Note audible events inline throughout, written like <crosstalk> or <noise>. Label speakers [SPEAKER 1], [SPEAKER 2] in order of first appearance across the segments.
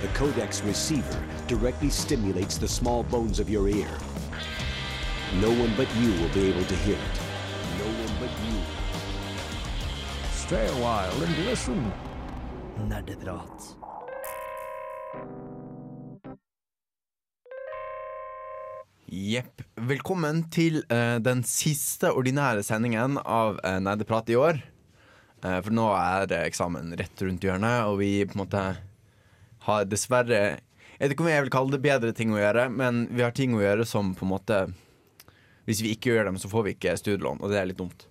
[SPEAKER 1] The codex receiver directly stimulates the small bones of your ear. No one but you will be able to hear it. No one but you.
[SPEAKER 2] Stay a while and listen.
[SPEAKER 3] Nerdeprat.
[SPEAKER 4] Jepp. Velkommen til uh, den siste ordinære sendingen av uh, Nerdeprat i år. Uh, for nå er det eksamen rett rundt hjørnet, og vi på en måte har dessverre Jeg vet ikke om jeg vil kalle det bedre ting å gjøre, men vi har ting å gjøre som på en måte Hvis vi ikke gjør dem, så får vi ikke studielån, og det er litt dumt.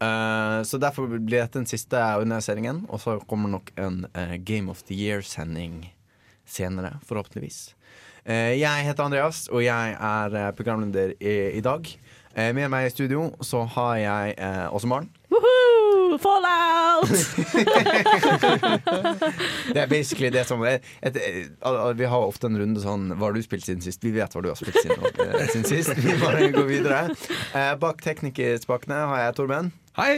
[SPEAKER 4] Uh, så derfor blir dette den siste ordinære og så kommer nok en uh, Game of the Year-sending senere, forhåpentligvis. Uh, jeg heter Andreas, og jeg er programleder i, i dag. Med meg i studio så har jeg også Maren.
[SPEAKER 5] Woohoo! Fallout! <laughs>
[SPEAKER 4] Det er basically det som et, et, et, Vi har ofte en runde sånn Hva har du spilt siden sist? Vi vet hva du har spilt siden, eh, siden sist. Vi bare går videre. Eh, bak teknikerspakene har jeg Torben.
[SPEAKER 2] Hei!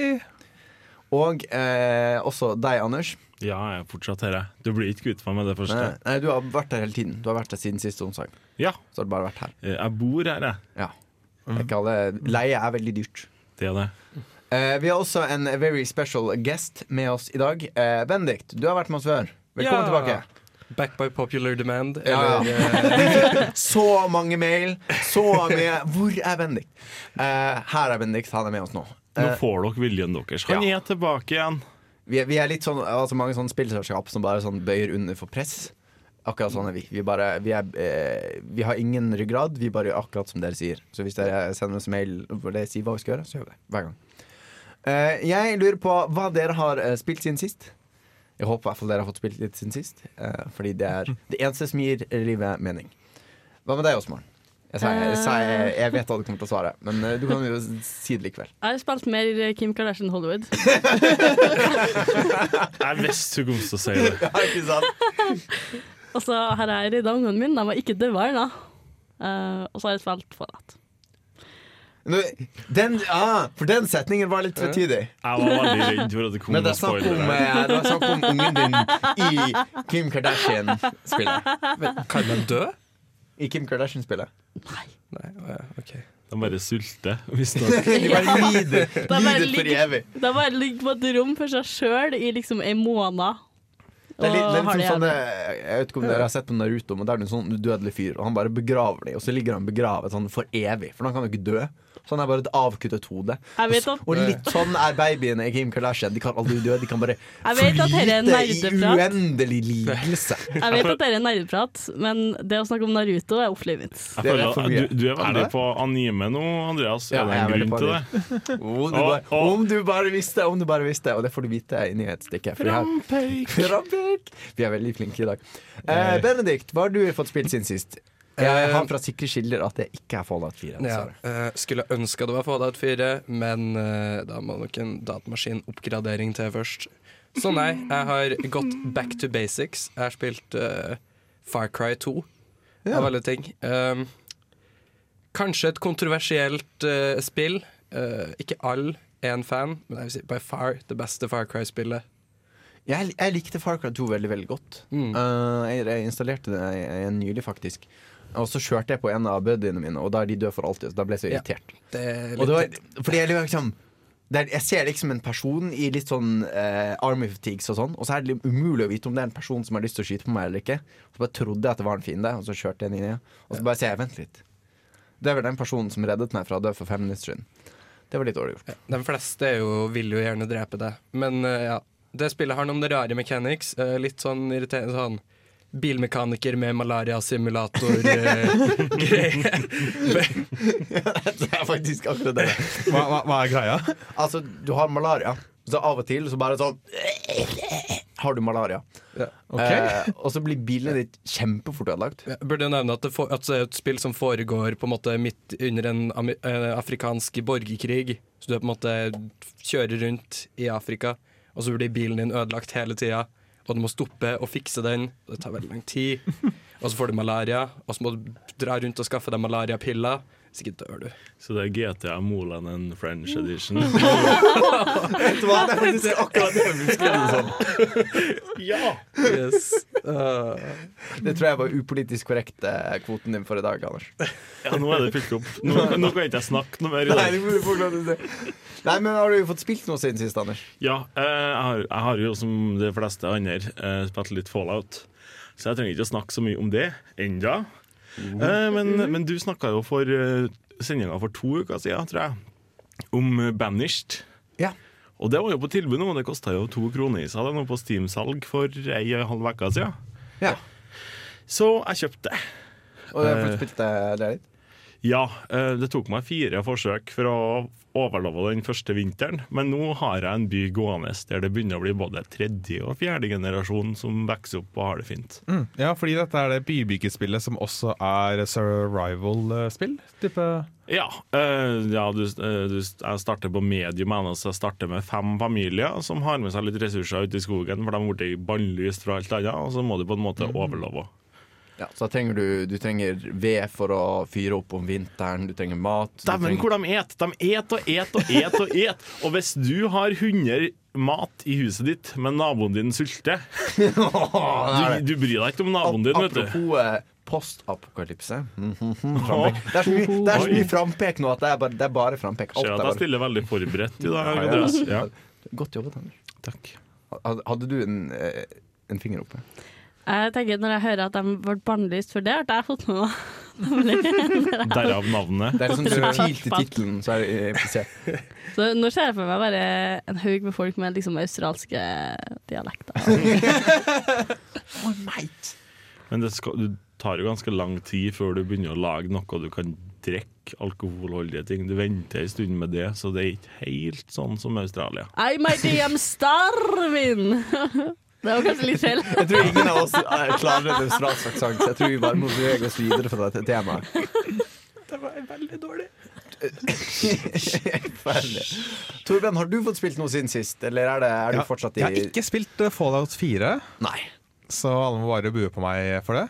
[SPEAKER 4] Og eh, også deg, Anders.
[SPEAKER 6] Ja, jeg fortsatt her. Du blir ikke kvitt meg med det første.
[SPEAKER 4] Nei, nei, du har vært her hele tiden. Du har vært her siden sist onsdag.
[SPEAKER 6] Ja,
[SPEAKER 4] Så har du bare vært her.
[SPEAKER 6] eh, jeg bor her, jeg.
[SPEAKER 4] Ja. Alle, leie er veldig dyrt.
[SPEAKER 6] Det er det.
[SPEAKER 4] Eh, vi har også en very special guest med oss i dag. Eh, Bendik, du har vært med oss før. Velkommen
[SPEAKER 3] Ja.
[SPEAKER 4] tilbake.
[SPEAKER 3] Back by popular demand.
[SPEAKER 4] Ja,
[SPEAKER 3] Eller, <laughs>
[SPEAKER 4] Så mange mail, så mye Hvor er Bendik? Uh, her er Bendik, han er med oss nå.
[SPEAKER 6] Nå
[SPEAKER 4] Eh,
[SPEAKER 6] får dere viljen deres. Han
[SPEAKER 4] ja.
[SPEAKER 6] er tilbake igjen.
[SPEAKER 4] vi, er, vi er litt sånn altså mange sånne spillselskap som bare sånn bøyer under for press. Akkurat sånn er vi. Vi, bare, vi, er, eh, vi har ingen ryggrad, vi bare gjør akkurat som dere sier. Så hvis dere sender oss mail hvor dere sier hva vi skal gjøre, så gjør vi det. Hver gang. Eh, jeg lurer på hva dere har eh, spilt siden sist. Jeg håper i hvert fall dere har fått spilt litt siden sist. eh, fordi det er det eneste som gir livet mening. Hva med deg, Osman? Jeg, jeg, jeg, jeg vet hva du kommer til å svare, men du kan jo si det likevel.
[SPEAKER 5] Jeg har spilt mer Kim Kardashian Hollywood. <laughs>
[SPEAKER 6] Jeg er mest kom til å si det. <laughs>
[SPEAKER 4] Ja, ikke sant? <laughs>
[SPEAKER 5] Og så har jeg redda ungene mine. De var ikke døde ennå. Uh, og så har jeg spilt Fallout.
[SPEAKER 4] Den, ah, for den setningen var litt tvetydig.
[SPEAKER 6] Jeg var veldig redd for at det kom noen
[SPEAKER 4] er
[SPEAKER 6] spoilere.
[SPEAKER 4] eh, det var snakk om ungen din i Kim Kardashian-spillet.
[SPEAKER 3] kan den dø?
[SPEAKER 4] I Kim Kardashian-spillet.
[SPEAKER 3] Nei, Nei okay.
[SPEAKER 6] De bare sulter. <laughs> Visstnok. <laughs>
[SPEAKER 4] De bare lider,
[SPEAKER 5] er
[SPEAKER 4] lider for evig.
[SPEAKER 5] De bare ligger på et rom for seg sjøl i liksom en måned.
[SPEAKER 4] Det er litt, det er litt
[SPEAKER 5] det
[SPEAKER 4] sånn, sånne, jeg vet ikke om dere har sett på Naruto, men det er en sånn udødelig fyr, og han bare begraver dem, og så ligger han begravet sånn for evig, for han kan jo ikke dø. Så han er bare et avkuttet hode. Og, og litt sånn er babyene i Kim Kardashian. De kan aldri dø, de kan bare
[SPEAKER 5] dette
[SPEAKER 4] flyte i uendelig lidelse.
[SPEAKER 5] Jeg vet at det er <laughs> nerdeprat, men det å snakke om Naruto er off limits.
[SPEAKER 6] Jeg
[SPEAKER 4] er
[SPEAKER 6] føler
[SPEAKER 4] for
[SPEAKER 6] at
[SPEAKER 4] mye.
[SPEAKER 6] du, du er veldig
[SPEAKER 4] Er
[SPEAKER 6] på anime nå, Andreas.
[SPEAKER 4] Ja,
[SPEAKER 6] er det en grunn
[SPEAKER 4] på
[SPEAKER 6] til
[SPEAKER 4] det.
[SPEAKER 6] Oh, <laughs>
[SPEAKER 4] Om du, bare, om du bare visste, om du bare visste. Og det får du vite i nyhetsstikket. for! <laughs> Vi er veldig flinke i dag. Eh, Benedikt, hva har du fått spilt siden sist? Jeg
[SPEAKER 3] Eh,
[SPEAKER 4] har fra sikre kilder at det ikke er Fallout 4.
[SPEAKER 3] Ja, eh, skulle ønske det var Fallout 4, men eh, da må nok en datamaskinoppgradering til først. Så nei, jeg har gått back to basics. Jeg har spilt uh, Far Cry 2, av alle ting. Um, kanskje et kontroversielt uh, spill. Uh, ikke all er en fan, men jeg vil si by far det beste Far Cry-spillet.
[SPEAKER 4] Jeg, jeg likte Far Cry 2 veldig veldig godt.
[SPEAKER 3] Mm.
[SPEAKER 4] Uh, jeg, jeg installerte det jeg, jeg nylig, faktisk. Og så kjørte jeg på en av buddyene mine, og da er de døde for alltid. Så da ble jeg så
[SPEAKER 3] Ja.
[SPEAKER 4] irritert.
[SPEAKER 3] Det er
[SPEAKER 4] Og det var, fordi jeg liksom det er, Jeg ser liksom en person i litt sånn eh, army fatigues og sånn, og så er det umulig å vite om det er en person som har lyst til å skyte på meg eller ikke. Så bare trodde jeg at det var en fiende, og så kjørte jeg den inn i Og så bare sier jeg vent litt. Det er vel den personen som reddet meg fra å dø for fem minutter siden. Det var litt dårlig gjort.
[SPEAKER 3] De fleste er jo, vil jo gjerne drepe deg. Men uh, ja, det spillet har noen rare mechanics. Uh, litt sånn irriterende sånn bilmekaniker med malariasimulator-greie. <laughs> <laughs>
[SPEAKER 4] det er faktisk akkurat det.
[SPEAKER 2] Hva, hva, hva er greia?
[SPEAKER 4] Altså, du har malaria, så av og til så bare sånn Har du malaria.
[SPEAKER 2] Ok.
[SPEAKER 4] Eh, og så blir bilen ditt kjempefort ødelagt.
[SPEAKER 3] Jeg burde jo nevne at det, for, at det er et spill som foregår på en måte midt under en eh, afrikansk borgerkrig. Så du på en måte kjører rundt i Afrika, og så blir bilen din ødelagt hele tida. Og du må stoppe og fikse den. Det tar veldig lang tid. Og så får du malaria, og så må du dra rundt og skaffe deg malariapiller. Ikke dør du.
[SPEAKER 6] Så det er GTA Molanen French edition. <laughs>
[SPEAKER 4] Vet du hva? Det er faktisk akkurat det vi beskrev sånn. ja!
[SPEAKER 3] Yes. <laughs>
[SPEAKER 4] Det tror jeg var upolitisk korrekt eh, kvoten din for i dag, Anders.
[SPEAKER 6] Ja, nå er det fylt opp. Nå, nå kan ikke snakke noe mer i dag.
[SPEAKER 4] Nei, du får lov til det. Nei, men har du fått spilt noe siden sist, Anders?
[SPEAKER 6] Ja, eh, jeg, har, jeg har jo som de fleste andre eh, spilt litt Fallout, så jeg trenger ikke å snakke så mye om det ennå. Eh, men, men du snakka jo for uh, sendinga for to uker siden, tror jeg, om eh, Banished.
[SPEAKER 4] Ja.
[SPEAKER 6] Og det var jo på tilbud nå, det kosta jo to kroner i seg. Det nå på Steam-salg for ei og en halv uke siden.
[SPEAKER 4] Ja.
[SPEAKER 6] Så jeg kjøpte.
[SPEAKER 4] Og du har fått spilt det litt?
[SPEAKER 6] Ja, eh, det tok meg fire forsøk for å overleve den første vinteren, men nå har jeg en by gående der det begynner å bli både tredje og fjerde generasjon som vokser opp og har det fint.
[SPEAKER 7] Mm. Ja, fordi dette er det bybyggespillet som også er survival-spill. Type
[SPEAKER 6] Ja, Øh, ja du, eh, du, jeg starter på medium, så jeg starter med fem familier som har med seg litt ressurser ute i skogen, for de har blitt bannlyst fra alt annet, og så må du på en måte overleve.
[SPEAKER 4] Ja, så trenger du, du trenger ved for å fyre opp om vinteren, du trenger mat
[SPEAKER 6] Dæven,
[SPEAKER 4] trenger-
[SPEAKER 6] hvor de et! De et og et og et og et. Og hvis du har 100 mat i huset ditt, men naboen din sulter <laughs> du, du bryr deg ikke om naboen din, vet du.
[SPEAKER 4] Apropos eh, postapokalypse. Frampek. <laughs> Det er så mye, det er så mye frampek nå at det er bare, det er bare frampek. Alt
[SPEAKER 6] jeg stiller veldig forberedt i dag,
[SPEAKER 4] Ja, Godt jobbet, Anders.
[SPEAKER 6] takk.
[SPEAKER 4] Hadde- Hadde du en, eh, en finger oppe?
[SPEAKER 5] Jeg tenker Når jeg hører at de ble bannlyst for det, har jeg fått med meg. <laughs>
[SPEAKER 6] Derav navnet.
[SPEAKER 4] Det er <laughs> liksom subtilt i tittelen, så er det implisert.
[SPEAKER 5] Så nå ser jeg for meg bare en haug med folk med liksom australske dialekter. <laughs>
[SPEAKER 6] Men det skal, du tar jo ganske lang tid før du begynner å lage noe du kan drikke alkoholholdige ting. Du venter en stund med det, så det er ikke helt sånn som Australia.
[SPEAKER 5] I mighty am starving! Det var kanskje litt feil.
[SPEAKER 4] Jeg tror ingen av oss eh, klarer en australsk aksent, så jeg tror vi bare må bevege oss videre fra dette temaet.
[SPEAKER 3] Det var veldig dårlig. <laughs>
[SPEAKER 4] Ferdig. Torben, har du fått spilt noe siden sist, eller er, det, er du
[SPEAKER 7] Ja,
[SPEAKER 4] fortsatt i
[SPEAKER 7] Jeg har ikke spilt eh, Fallout 4,
[SPEAKER 4] Nei.
[SPEAKER 7] så alle må bare bue på meg for det.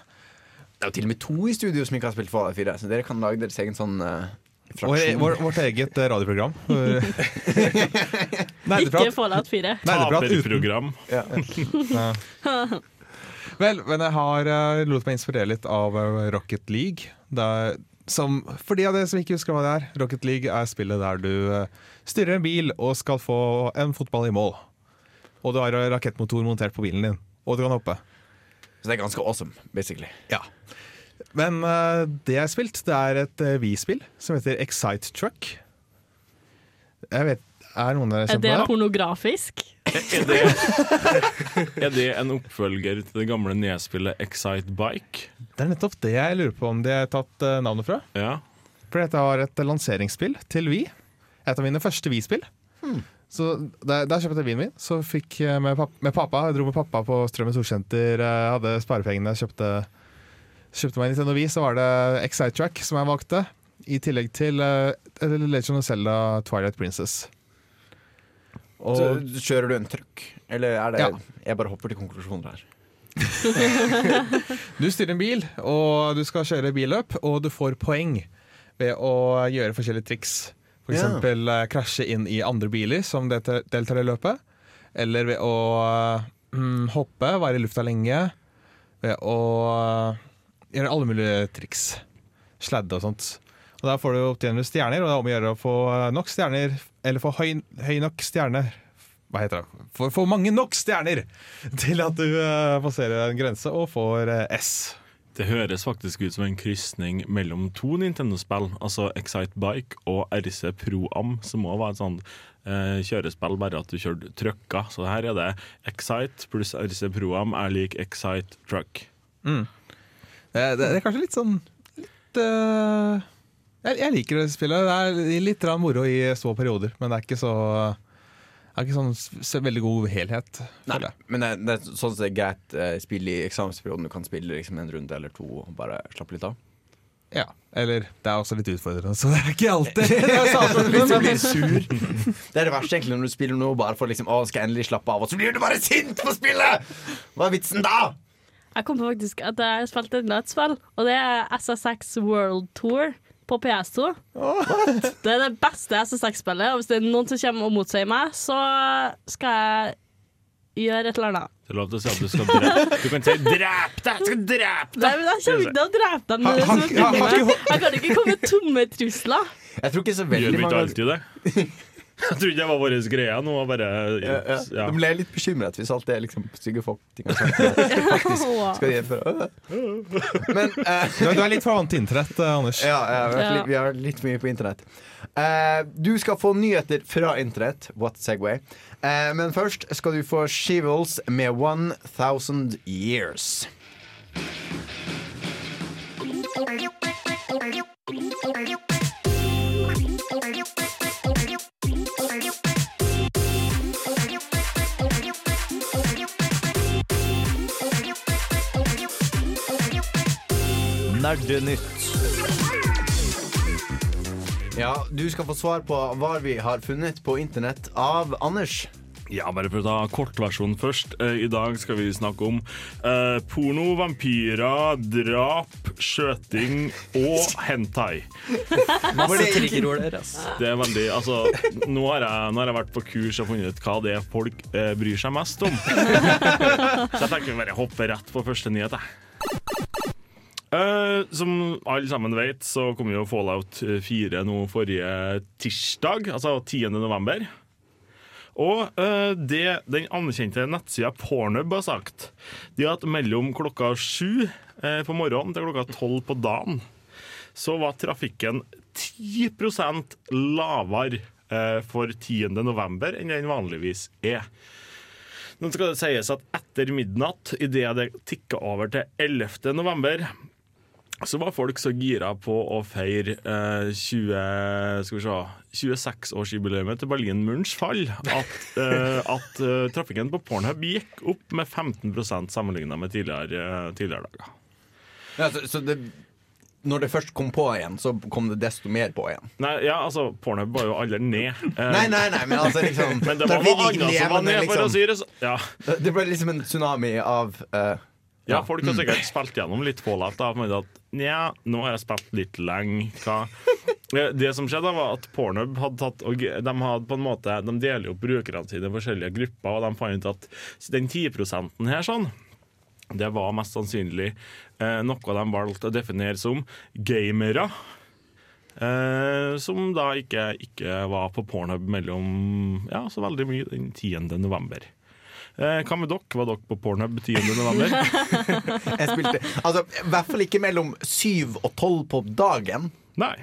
[SPEAKER 4] Det er jo til og med to i studio som ikke har spilt Fallout 4, så dere kan lage deres egen sånn uh,
[SPEAKER 7] Vår, vårt eget eh, radioprogram. <laughs>
[SPEAKER 5] Ikke. Fallout 4.
[SPEAKER 7] Nerdeprat uten
[SPEAKER 6] ja. <laughs>
[SPEAKER 7] Vel, men jeg har uh, lot meg inspirere litt av eh, Rocket League. Der, som, for de av dere som ikke husker hva det er, Rocket League er spillet der du styrer en bil og skal få en fotball i mål. Og du har rakettmotor montert på bilen din, og du kan hoppe.
[SPEAKER 4] Så det er ganske awesome, basically.
[SPEAKER 7] Ja. Men uh, det jeg har spilt, det er et uh, Wii-spill som heter Excite Truck. Jeg vet, er noen av dere kjent
[SPEAKER 5] det
[SPEAKER 7] Er det?
[SPEAKER 5] pornografisk?
[SPEAKER 6] Er det, <laughs> er det en oppfølger til det gamle nedspillet Excite Bike?
[SPEAKER 7] Det er nettopp det jeg lurer på om de har tatt eh, navnet fra.
[SPEAKER 6] Ja.
[SPEAKER 7] For dette var et lanseringsspill til Wii. Et av mine første Wii-spill. Så der, der kjøpte jeg Wien min. Så fikk jeg med, papp, med pappa. Jeg dro med pappa på Strømmen Storsenter. Hadde sparepengene, kjøpte, kjøpte meg Nintendo Wii. Så var det Excite Track som jeg valgte. I tillegg til uh, Legend of Zelda Twilight Princess. Og
[SPEAKER 4] Så kjører du en truck, eller er det
[SPEAKER 7] Ja.
[SPEAKER 4] Jeg bare hopper til konklusjoner her. <laughs>
[SPEAKER 7] du styrer en bil, og du skal kjøre billøp, og du får poeng ved å gjøre forskjellige triks. For
[SPEAKER 4] Ja.
[SPEAKER 7] eksempel eh, krasje inn i andre biler som deltar deltar i løpet. Eller ved å mm, hoppe, være i lufta lenge. Ved å gjøre alle mulige triks. Sladde og sånt. Og Da får du 100 stjerner, og det er om å gjøre å få nok stjerner, eller få høy, høy nok stjerne Hva heter det? Få få mange nok stjerner til at du uh, passerer en grense og får uh, S.
[SPEAKER 6] Det høres faktisk ut som en krysning mellom to Nintendo-spill, altså Excite Bike og RC Pro Am, som òg var et sånt eh, kjørespill, bare at du kjørte trøkka. Så her er det Excite pluss RC Pro Am er lik Excite Truck.
[SPEAKER 7] Det, det, det er kanskje litt sånn litt, uh, jeg, jeg liker å spille. Det er litt moro i små perioder, men det er ikke så det er ikke sånn så veldig god helhet.
[SPEAKER 4] Nei, men det, det er sånn at det er greit eh, spill i eksamensperioden. Du kan spille liksom en runde eller to og bare slappe litt av.
[SPEAKER 7] Ja, Eller det er også litt utfordrende, så det er ikke alltid <laughs> det er
[SPEAKER 4] blir sur. Det er det verste egentlig når du spiller noe bare for liksom, å, skal jeg endelig slappe av, og så blir du bare sint på spillet! Hva er vitsen da?
[SPEAKER 5] Jeg kom på faktisk at jeg har spilt enda et spill, og det er SSX World Tour på PS2. Det er det beste SSX-spillet, og hvis det er noen som kommer og motsier meg, så skal jeg gjøre et eller annet.
[SPEAKER 6] Det er lov til å si at du skal drepe Du kan si 'drep deg'! Jeg skal drepe deg!
[SPEAKER 5] Nei, men Jeg kommer ikke til å drepe deg.
[SPEAKER 7] Han- han- han-
[SPEAKER 5] Jeg kan ikke komme med tomme trusler.
[SPEAKER 4] Jeg tror ikke så veldig mange Gjør
[SPEAKER 6] vi ikke alltid det? <laughs> Jeg trodde det var vår greie nå. Bare,
[SPEAKER 4] ja, ja.
[SPEAKER 6] ja.
[SPEAKER 4] De ble litt bekymret hvis alt det er liksom stygge folk ting sagt. <laughs> Faktisk skal de gjennomføre. Men uh,
[SPEAKER 7] Du, du er litt for vant til internett, eh, Anders.
[SPEAKER 4] ja, ja, vi, har litt, vi har litt mye på internett. Uh, du skal få nyheter fra internett. What Segway. Uh, men først skal du få Shivels med 1000 Years.
[SPEAKER 2] Nerdenytt.
[SPEAKER 4] Ja, du skal få svar på hva vi har funnet på internett av Anders.
[SPEAKER 6] Ja, bare for å ta kortversjonen først. Eh, I dag skal vi snakke om eh, porno, vampyrer, drap, skjøting og hentai.
[SPEAKER 3] Masse triggerord der, altså.
[SPEAKER 6] Det er veldig, altså, nå, har jeg, nå har jeg vært på kurs og funnet ut hva det er folk eh, bryr seg mest om. <laughs> Så jeg tenker vi bare hopper rett på første nyhet. jeg. Eh, som alle sammen vet, så kom jo Fallout 4 nå forrige tirsdag, altså 10. november. Og uh, det den anerkjente nettsida Pornhub har sagt, de har at mellom klokka sju eh, på morgenen til klokka tolv på dagen, så var trafikken 10% lavere eh, for 10. november enn den vanligvis er. Nå skal det sies at etter midnatt, idet det tikka over til 11. november, så var folk så gira på å feire eh, 20, skal vi se, 26-årsjubileet til Berlinmurens fall at, eh, at eh, trafikken på Pornhub gikk opp med 15% sammenligna med tidligere, eh, tidligere dager.
[SPEAKER 4] Ja, så, så det, når det først kom på igjen, så kom det desto mer på igjen.
[SPEAKER 6] Nei, ja, altså, Pornhub var jo aldri ned. Eh,
[SPEAKER 4] Nei, nei, nei, men altså liksom <laughs>
[SPEAKER 6] Men det var noe annet som var
[SPEAKER 4] ned,
[SPEAKER 6] ned, for å
[SPEAKER 4] liksom,
[SPEAKER 6] si det sånn. Ja.
[SPEAKER 4] Det ble liksom en tsunami av eh,
[SPEAKER 6] Ja, folk har sikkert spilt gjennom litt Fallout. da, men at Nja, nå har jeg spilt litt lenge. Hva? Eh, Det som skjedde, var at Pornhub hadde tatt og de hadde på en måte, de deler jo brukerne sine i forskjellige grupper, og de fant ut at den 10% her sånn, det var mest sannsynlig eh, noe de valgte å definere som gamere. Eh, som da ikke, ikke var på Pornhub mellom ja, så veldig mye den 10. november. Eh, hva med dere? Var dere på Pornhub 10. november? <laughs>
[SPEAKER 4] Jeg spilte Altså, i hvert fall ikke mellom syv og tolv på dagen.
[SPEAKER 6] Nei.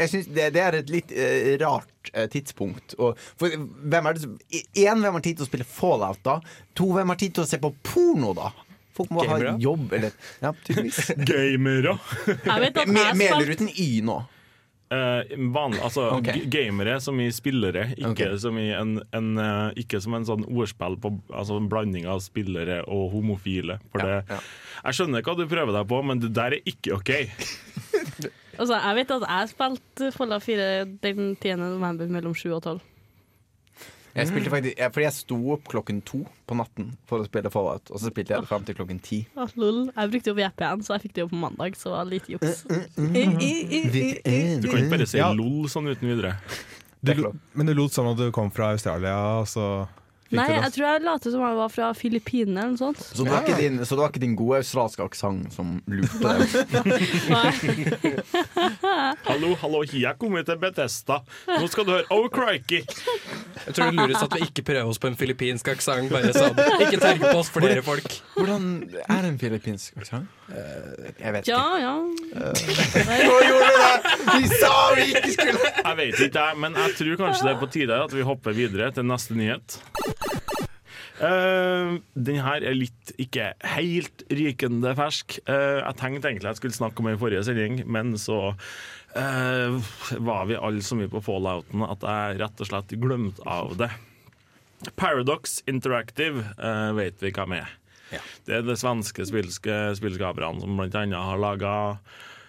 [SPEAKER 4] Jeg synes det, det er et litt eh, rart eh, tidspunkt. Og, for hvem er det som Én, hvem har tid til å spille Fallout, da? To, hvem har tid til å se på porno, da? Folk må
[SPEAKER 3] Gamere.
[SPEAKER 4] ha jobb, eller Ja. <laughs>
[SPEAKER 6] Gamere.
[SPEAKER 5] Jeg vet at
[SPEAKER 4] Me-
[SPEAKER 5] jeg
[SPEAKER 4] Mener
[SPEAKER 5] spilte
[SPEAKER 4] du uten Y nå?
[SPEAKER 6] Eh, van, altså okay. gamere som i spillere, ikke
[SPEAKER 4] okay.
[SPEAKER 6] som i en, en uh, Ikke som en sånn ordspill på Altså en blanding av spillere og homofile. For
[SPEAKER 4] Ja,
[SPEAKER 6] det
[SPEAKER 4] ja.
[SPEAKER 6] Jeg skjønner hva du prøver deg på, men det der er ikke OK. <laughs>
[SPEAKER 5] Altså, jeg vet at jeg spilte Folla 4 den 10. november mellom 7 og 12.
[SPEAKER 4] Jeg spilte faktisk, jeg, fordi jeg sto opp klokken to på natten for å spille Fallout, og så spilte jeg det fram til klokken ti.
[SPEAKER 5] Åh, lol. Jeg brukte jo VPN, så jeg fikk det jo på mandag, så det var litt juks.
[SPEAKER 6] Du kan ikke bare si
[SPEAKER 7] Ja.
[SPEAKER 6] lol sånn uten videre.
[SPEAKER 7] Du, men du lot som at du kom fra Australia, og så
[SPEAKER 5] Nei, jeg tror jeg lot som jeg var fra Filippinene eller noe sånt.
[SPEAKER 4] Så det var ikke din, så det var ikke din gode australske aksent som lurte deg? <laughs> <laughs>
[SPEAKER 6] Hallo, hallo, jeg kommer kommet til Bethesda. Nå skal du høre Oh crikey!
[SPEAKER 3] Jeg tror det lures at vi ikke prøver oss på en filippinsk aksent. Bare sånn. Ikke tenk på oss flere folk.
[SPEAKER 4] Hvordan er en filippinsk aksent? Jeg vet
[SPEAKER 5] Ja,
[SPEAKER 4] ikke.
[SPEAKER 5] ja. <laughs>
[SPEAKER 4] Nå gjorde du det! Vi sa vi ikke skulle
[SPEAKER 6] Jeg vet ikke, jeg, men jeg tror kanskje det er på tide at vi hopper videre til neste nyhet. Uh, <laughs> den her er litt ikke helt rykende fersk. Uh, jeg tenkte egentlig jeg skulle snakke om det i forrige sending, men så uh, var vi alle så mye på fallouten at jeg rett og slett glemte av det. Paradox Interactive uh, vet vi hva med.
[SPEAKER 4] Ja.
[SPEAKER 6] Det er det svenske spillske, spillskaperne som annet har laga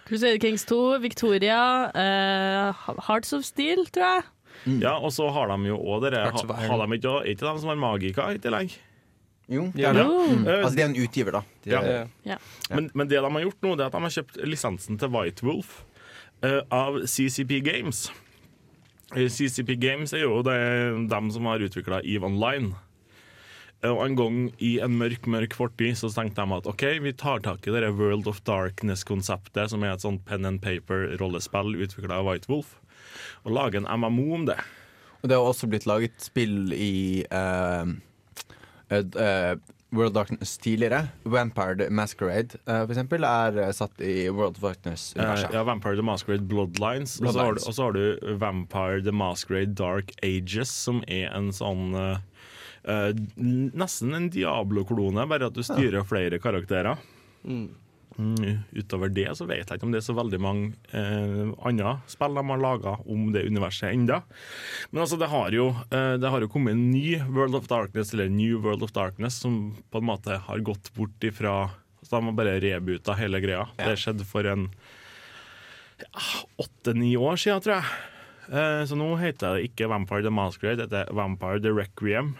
[SPEAKER 5] Crusader Kings 2, Victoria, eh, Hearts of Steel, tror jeg.
[SPEAKER 6] Ja, og så har de jo òg
[SPEAKER 3] Iron.
[SPEAKER 6] har de ikke, òg Er ikke de som har Magika i tillegg?
[SPEAKER 4] Jo.
[SPEAKER 3] Ja,
[SPEAKER 6] Ja.
[SPEAKER 5] Jo.
[SPEAKER 6] Mm.
[SPEAKER 4] Altså, de er en utgiver, da. De
[SPEAKER 6] Ja.
[SPEAKER 4] er,
[SPEAKER 5] Ja.
[SPEAKER 6] Men, men det de har gjort nå, det er at de har kjøpt lisensen til White Wolf uh, av CCP Games. Eh, CCP Games er jo det, dem som har utvikla EVE Online. Og en gang i en mørk mørk fortid så tenkte de at OK, vi tar tak i det World of Darkness-konseptet, som er et sånt pen and paper-rollespill utvikla av White Wolf, og lage en MMO om det.
[SPEAKER 4] Og det har også blitt laget spill i uh, eh, eh, World of Darkness tidligere. Vampire the Masquerade, uh, for eksempel, er satt i World of
[SPEAKER 6] Eh,
[SPEAKER 4] Darkness-universet.
[SPEAKER 6] ja, Vampire the Masquerade Bloodlines. Og så har, du- har du Vampire the Masquerade Dark Ages, som er en sånn uh, uh, Nesten en Diablo-klone, bare at du styrer flere karakterer. Mm, utover det så vet jeg ikke om det er så veldig mange eh, andre spill de har laga om det universet enda. Men altså, det har, jo, eh, det har jo kommet en ny World of Darkness, eller New World of Darkness, som på en måte har gått bort ifra Så de har bare rebuta hele greia. Det skjedde for en åtte-ni år siden, tror jeg. Eh, Så nå heter det ikke Vampire the Masquerade, det heter Vampire the Requiem.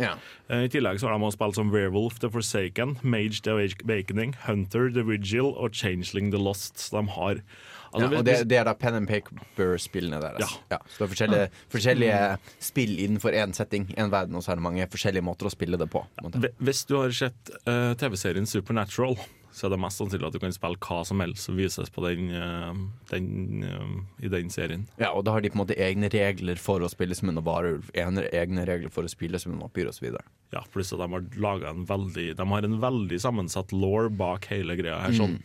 [SPEAKER 4] Ja.
[SPEAKER 6] Eh, I tillegg så har de også spilt som Werewolf the Forsaken, Mage the Awakening, Hunter the Vigil og Changeling the Lost. Så de har altså,
[SPEAKER 4] Ja, og det, det er da pen and paper-spillene deres.
[SPEAKER 6] Ja.
[SPEAKER 4] Så det er forskjellige, forskjellige spill innenfor én setting, én verden, og så er det mange forskjellige måter å spille det på.
[SPEAKER 6] Hvis du har sett uh, TV-serien Supernatural, så er det mest sannsynlig at du kan spille hva som helst som vises på den, eh, den, eh, i den serien.
[SPEAKER 4] Ja, og da har de på en måte egne regler for å spille som en varulv, egne regler for å spille som en vampyr osv.
[SPEAKER 6] Ja, pluss at de har laget en veldig De har en veldig sammensatt law bak hele greia her. sånn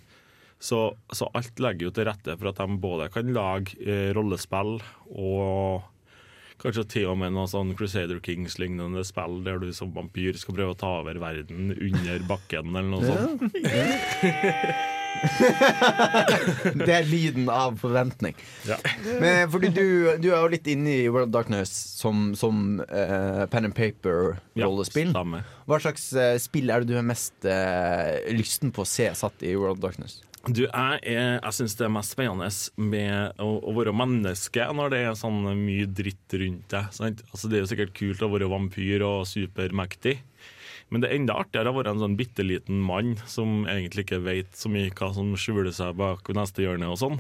[SPEAKER 6] så, så alt legger jo til rette for at de både kan lage eh, rollespill og kanskje til og med noe sånn Crusader Kings-lignende spill der du som vampyr skal prøve å ta over verden under bakken eller noe sånt. <laughs>
[SPEAKER 4] Det er lyden av forventning.
[SPEAKER 6] Ja.
[SPEAKER 4] Men fordi du, du er jo litt inne i World of Darkness som, som uh, pen and paper-rollespill.
[SPEAKER 6] Ja,
[SPEAKER 4] Hva slags uh, spill er det du er mest uh, lysten på å se satt i World of Darkness?
[SPEAKER 6] Du, jeg, jeg syns det er mest spennende med å, å være menneske når det er sånn mye dritt rundt deg. Altså, det er jo sikkert kult å være vampyr og supermektig. Men det er enda artigere å være en sånn bitte liten mann som egentlig ikke vet så mye hva som skjuler seg bak neste hjørne og sånn.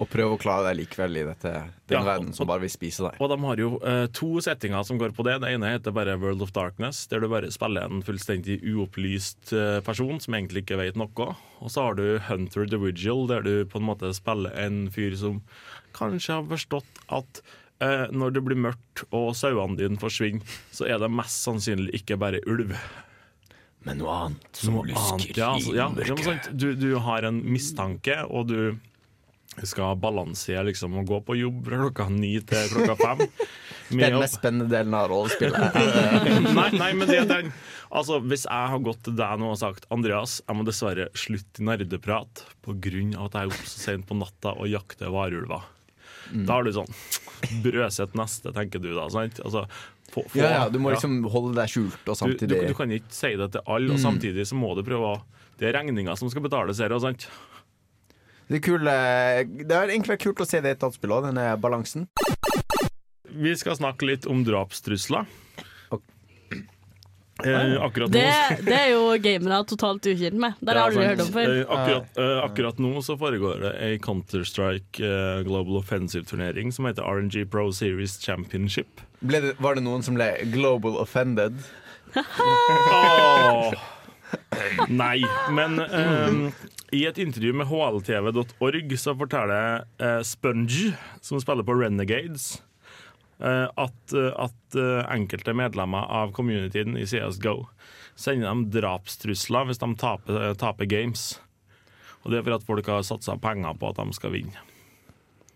[SPEAKER 4] Og prøve å klare deg likevel i dette, den
[SPEAKER 6] Ja,
[SPEAKER 4] verden som
[SPEAKER 6] og-
[SPEAKER 4] bare vil spise deg.
[SPEAKER 6] Og de har jo uh, to settinger som går på det. Det ene heter bare World of Darkness, der du bare spiller en fullstendig uopplyst eh, person som egentlig ikke vet noe. Og så har du Hunter the Vigil, der du på en måte spiller en fyr som kanskje har forstått at uh, når det blir mørkt og sauene dine forsvinner, så er det mest sannsynlig ikke bare ulv.
[SPEAKER 4] Men noe annet som
[SPEAKER 6] lysker ja, altså, ja, i mørket. sant, du, du har en mistanke, og du skal balansere liksom og gå på jobb fra klokka ni til klokka fem. <laughs>
[SPEAKER 4] Det er den mest spennende delen av rollespillet. <laughs>
[SPEAKER 6] nei, nei, men det er Altså, Hvis jeg har gått til deg nå og sagt Andreas, jeg må dessverre slutte i nerdeprat pga. at jeg er oppe så sent på natta og jakter varulver. Da har du sånn Brøset neste, tenker du da. sant? Altså, få, få,
[SPEAKER 4] Ja, ja, du må
[SPEAKER 6] ja.
[SPEAKER 4] liksom holde deg skjult og
[SPEAKER 6] du, du,
[SPEAKER 4] samtidig
[SPEAKER 6] du kan ikke si det til alle, og samtidig så må du prøve å Det er regninga som skal betales her. og sant?
[SPEAKER 4] Det er, eh, det er egentlig vært kult å se det i et dataspill òg, denne balansen.
[SPEAKER 6] Vi skal snakke litt om drapstrusler. Eh, akkurat nå
[SPEAKER 5] Det, det er jo gamere totalt ukjent med. Det har jeg aldri hørt om før.
[SPEAKER 6] Eh, akkurat, eh, akkurat nå så foregår det ei Counter-Strike eh, Global Offensive-turnering som heter RNG Pro Series Championship.
[SPEAKER 4] Ble det, var det noen som ble global offended? <laughs>
[SPEAKER 6] oh, Nei, men eh, i et intervju med hltv.org så forteller eh, Sponge, som spiller på Renegades, eh, at, eh, at eh, enkelte medlemmer av communityen i CSGO sender dem drapstrusler hvis de taper, taper games. Og det er for at folk har satsa penger på at de skal vinne.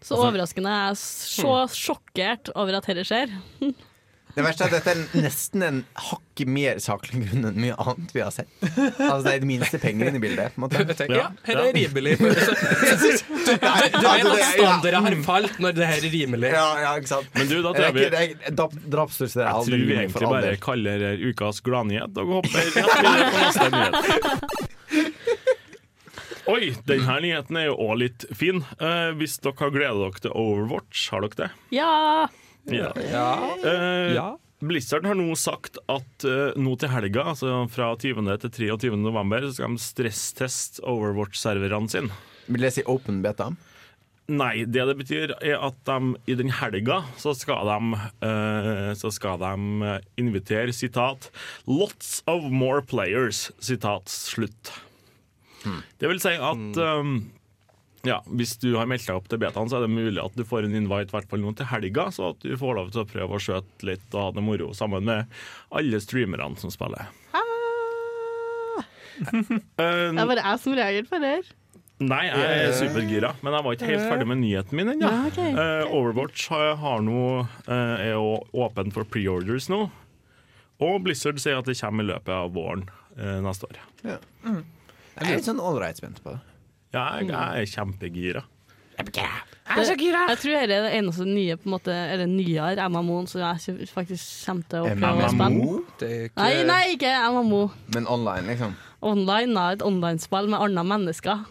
[SPEAKER 5] Så overraskende. Jeg er så sjokkert over at dette skjer. <laughs>
[SPEAKER 4] Det verste er at dette er nesten en hakket mer saklig grunn enn mye annet vi har sett. Altså Det er det minste penger inne i bildet. På måte.
[SPEAKER 3] Jeg ja, her er rimelig. <laughs> Du, vet at standarder har falt når det her er rimelig.
[SPEAKER 4] Ja, ja, ikke sant.
[SPEAKER 6] Men du, da tror jeg vi Jeg
[SPEAKER 4] aldri
[SPEAKER 6] tror vi egentlig
[SPEAKER 4] for
[SPEAKER 6] bare kaller det ukas gladnyhet og hopper rett videre på neste nyhet. Oi, denne nyheten er jo òg litt fin. Uh, hvis dere har gleda dere til Overwatch, har dere det?
[SPEAKER 5] Ja!
[SPEAKER 6] Ja.
[SPEAKER 3] Ja.
[SPEAKER 6] Eh,
[SPEAKER 3] Ja.
[SPEAKER 6] Blizzard har nå sagt at eh, nå til helga, altså fra 20. til 23. november, så skal de stressteste Overwatch-serverne sine.
[SPEAKER 4] Vil det si open beta?
[SPEAKER 6] Nei, det det betyr er at de i den helga så skal de, uh, så skal de eh, invitere, sitat, 'lots of more players', sitat slutt. Det vil si at um, ja, hvis du har meldt deg opp til betaen, så er det mulig at du får en invite hvert fall nå til helga, så at du får lov til å prøve å skjøte litt og ha det moro sammen med alle streamerne som spiller. <laughs> Eh,
[SPEAKER 5] Det er bare jeg som reagerer på det her.
[SPEAKER 6] Nei, jeg er supergira, men jeg var ikke helt ferdig med nyheten min ennå.
[SPEAKER 5] Ja, okay.
[SPEAKER 6] uh, Overwatch har, har nå, eh, er jo åpen for preorders nå. Og Blizzard sier at det kommer i løpet av våren uh, neste år.
[SPEAKER 4] Jeg er litt sånn ålreit spent på det.
[SPEAKER 6] Ja, jeg, jeg er kjempegira.
[SPEAKER 5] Det, jeg tror dette er det eneste nye på en måte, eller nyere MMO-en som jeg faktisk kommer til å prøve å spille.
[SPEAKER 4] MMO,
[SPEAKER 3] er ikke,
[SPEAKER 5] Nei, nei, ikke MMO.
[SPEAKER 4] men online, liksom.
[SPEAKER 5] Online, ja, et online-spill med andre mennesker.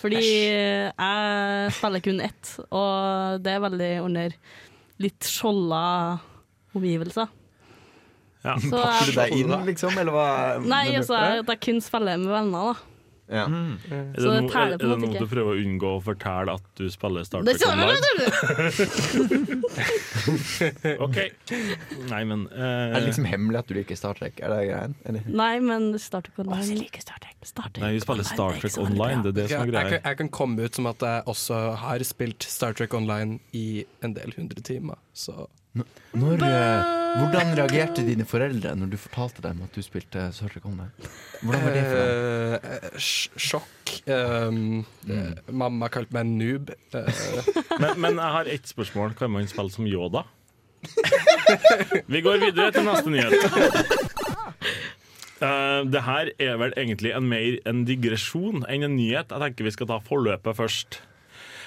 [SPEAKER 5] Fordi jeg spiller kun ett, og det er veldig under litt skjolda omgivelser.
[SPEAKER 6] Ja.
[SPEAKER 5] Så
[SPEAKER 4] Pakker du deg inn, liksom? Eller hva?
[SPEAKER 5] nei, altså, jeg, jeg kun spiller med venner, da.
[SPEAKER 4] Ja.
[SPEAKER 6] Er det,
[SPEAKER 5] Så
[SPEAKER 6] no, er, er det noe du prøver å unngå å fortelle at du spiller Star Trek Online? <laughs> OK. Nei, men
[SPEAKER 4] Er det liksom hemmelig at du liker Star Trek? Er det greien? Eller?
[SPEAKER 5] Nei, men Star Trek Online Star Trek. Star Trek
[SPEAKER 6] Nei, vi spiller Star Trek Online. Det er det som er greia.
[SPEAKER 3] jeg, jeg kan komme ut som at jeg også har spilt Star Trek Online i en del hundre timer. Så
[SPEAKER 4] Når, eh, hvordan reagerte dine foreldre når du fortalte dem at du spilte Trek Online? Hvordan var det for dem?
[SPEAKER 3] Eh, sj- Sjokk. Um, eh, mamma kalte meg en noob. Eh,
[SPEAKER 6] Men, men jeg har ett spørsmål. Kan man spille som Yoda? Vi går videre til neste nyhet. Uh, det her er vel egentlig en mer en digresjon enn en nyhet. Jeg tenker vi skal ta forløpet først.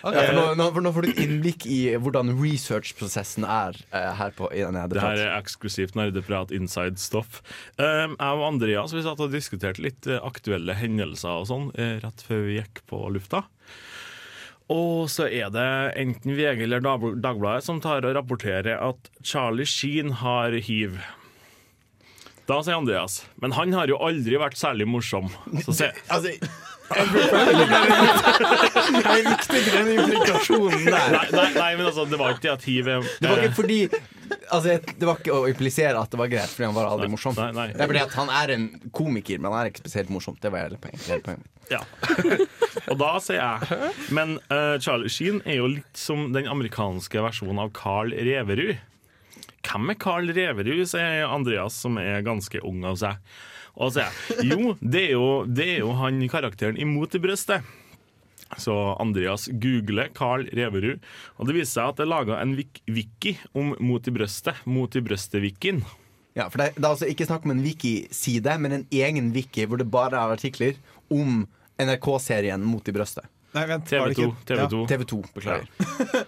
[SPEAKER 4] Ja, for nå, nå, for nå får du innblikk i hvordan researchprosessen er uh, her på i denne
[SPEAKER 6] Det her er eksklusivt nerdeprat inside stoff. Um, jeg og Andreas vi satt og diskuterte litt eh, aktuelle hendelser og sånn eh, rett før vi gikk på lufta. Og så er det enten VG eller Dagbladet som tar og rapporterer at Charlie Sheen har hiv. Da sier Andreas Men han har jo aldri vært særlig morsom. Så sier <laughs>
[SPEAKER 4] Altså, jeg likte ikke den implikasjonen der.
[SPEAKER 6] Nei, nei, nei, men altså, det var ikke at hiv er
[SPEAKER 4] Det var ikke fordi Altså, det var ikke å implisere at det var greit, fordi han var aldri morsom.
[SPEAKER 6] nei.
[SPEAKER 4] Det er fordi at han er en komiker, men han er ikke spesielt morsom. Det var hele poenget. poeng.
[SPEAKER 6] Ja. <laughs> Og da sier jeg Men uh, Charlie Sheen er jo litt som den amerikanske versjonen av Carl Reverud. Hvem er Carl Reverud, sier Andreas, som er ganske ung av seg. Og så jeg jo, det er jo, det er jo han karakteren imot i brøstet. Så Andreas googler Carl Reverud, og det viser seg at det er laga en wik wiki om Mot i brøstet. Mot i brøstet-wikien.
[SPEAKER 4] Ja, for det, det er altså ikke snakk om en wiki-side, men en egen wiki hvor det bare er artikler om NRK-serien Mot i brøstet.
[SPEAKER 7] Nei, vent,
[SPEAKER 6] TV2. TV2.
[SPEAKER 4] TV2, beklager.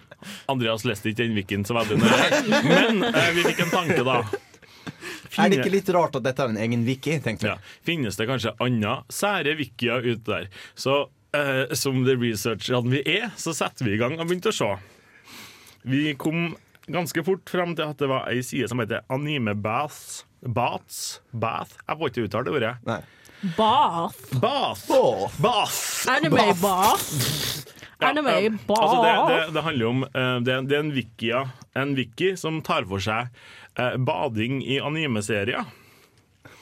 [SPEAKER 6] Andreas leste ikke den wikien så veldig nøye. Men eh, vi fikk en tanke, da. <laughs>
[SPEAKER 4] Er det ikke litt rart at dette er en egen wiki? tenkte
[SPEAKER 6] Ja. Finnes det kanskje andre sære wikier ute der? Så eh, som det researcherne vi er, så setter vi i gang og begynte å se. Vi kom ganske fort frem til at det var ei side som heter Anime Baths. Bath? Jeg får ikke uttale det ordet.
[SPEAKER 4] Nei.
[SPEAKER 5] Bath.
[SPEAKER 6] Bath! Bath!
[SPEAKER 5] Anime bath.
[SPEAKER 6] Ja,
[SPEAKER 5] Anime
[SPEAKER 6] um,
[SPEAKER 5] bath.
[SPEAKER 6] Altså det, det, det handler om uh, det, det er en wiki, ja. en wiki som tar for seg uh, bading i anime-serier.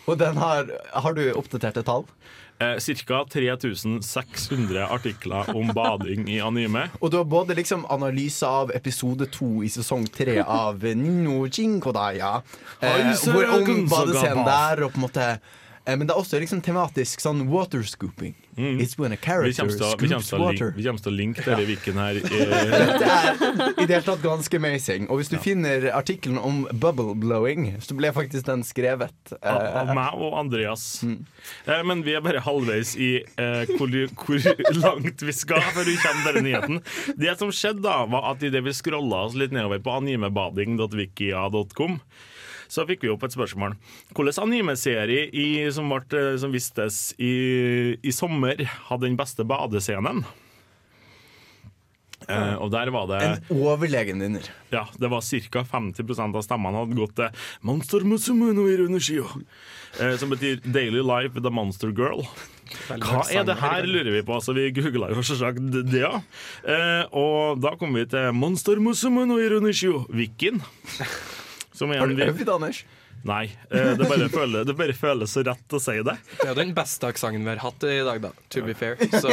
[SPEAKER 4] Og den har Har du oppdaterte tall?
[SPEAKER 6] Eh, Ca. 3600 artikler om bading i anime.
[SPEAKER 4] Og du har både liksom analyse av episode to i sesong tre av Nino Jinkodaya. Eh, hvor
[SPEAKER 6] Gunsoga
[SPEAKER 4] badescenen der, og på en måte Men det er også liksom tematisk sånn water scooping. It's when a character
[SPEAKER 6] til vi
[SPEAKER 4] scoops
[SPEAKER 6] til å link-
[SPEAKER 4] water.
[SPEAKER 6] vi kommer til å linke denne viken her. <laughs>
[SPEAKER 4] det er i det hele tatt ganske amazing. Og hvis du finner artikkelen om bubble blowing, så ble faktisk den skrevet.
[SPEAKER 6] av,
[SPEAKER 4] Eh,
[SPEAKER 6] av meg og Andreas. Eh, men vi er bare halvveis i eh, hvor, hvor langt vi skal før vi kommer til denne nyheten. Det som skjedde, da var at idet vi scrolla oss litt nedover på animebading.wikia.com, så fikk vi opp et spørsmål. Hvilken animeserie i, som, ble, eh, som vistes i, i sommer, hadde den beste badescenen? Uh, og der var det
[SPEAKER 4] en overlegen vinner.
[SPEAKER 6] ja, det var ca. 50 av stemmene hadde gått til Monster Musumuno no Irunushio, eh, som betyr Daily Life with a Monster Girl. Hva er det her, lurer vi på. Så vi googla jo selvsagt det, ja. Uh, og da kom vi til Monster Musumuno no Ironishu Vikin. Som <laughs> er
[SPEAKER 4] Har du øvd, Anders?
[SPEAKER 6] Nei, eh, det bare, føles, det bare føles så rett å si det.
[SPEAKER 3] Det er jo den beste aksenten vi har hatt i dag, da. To be fair. Så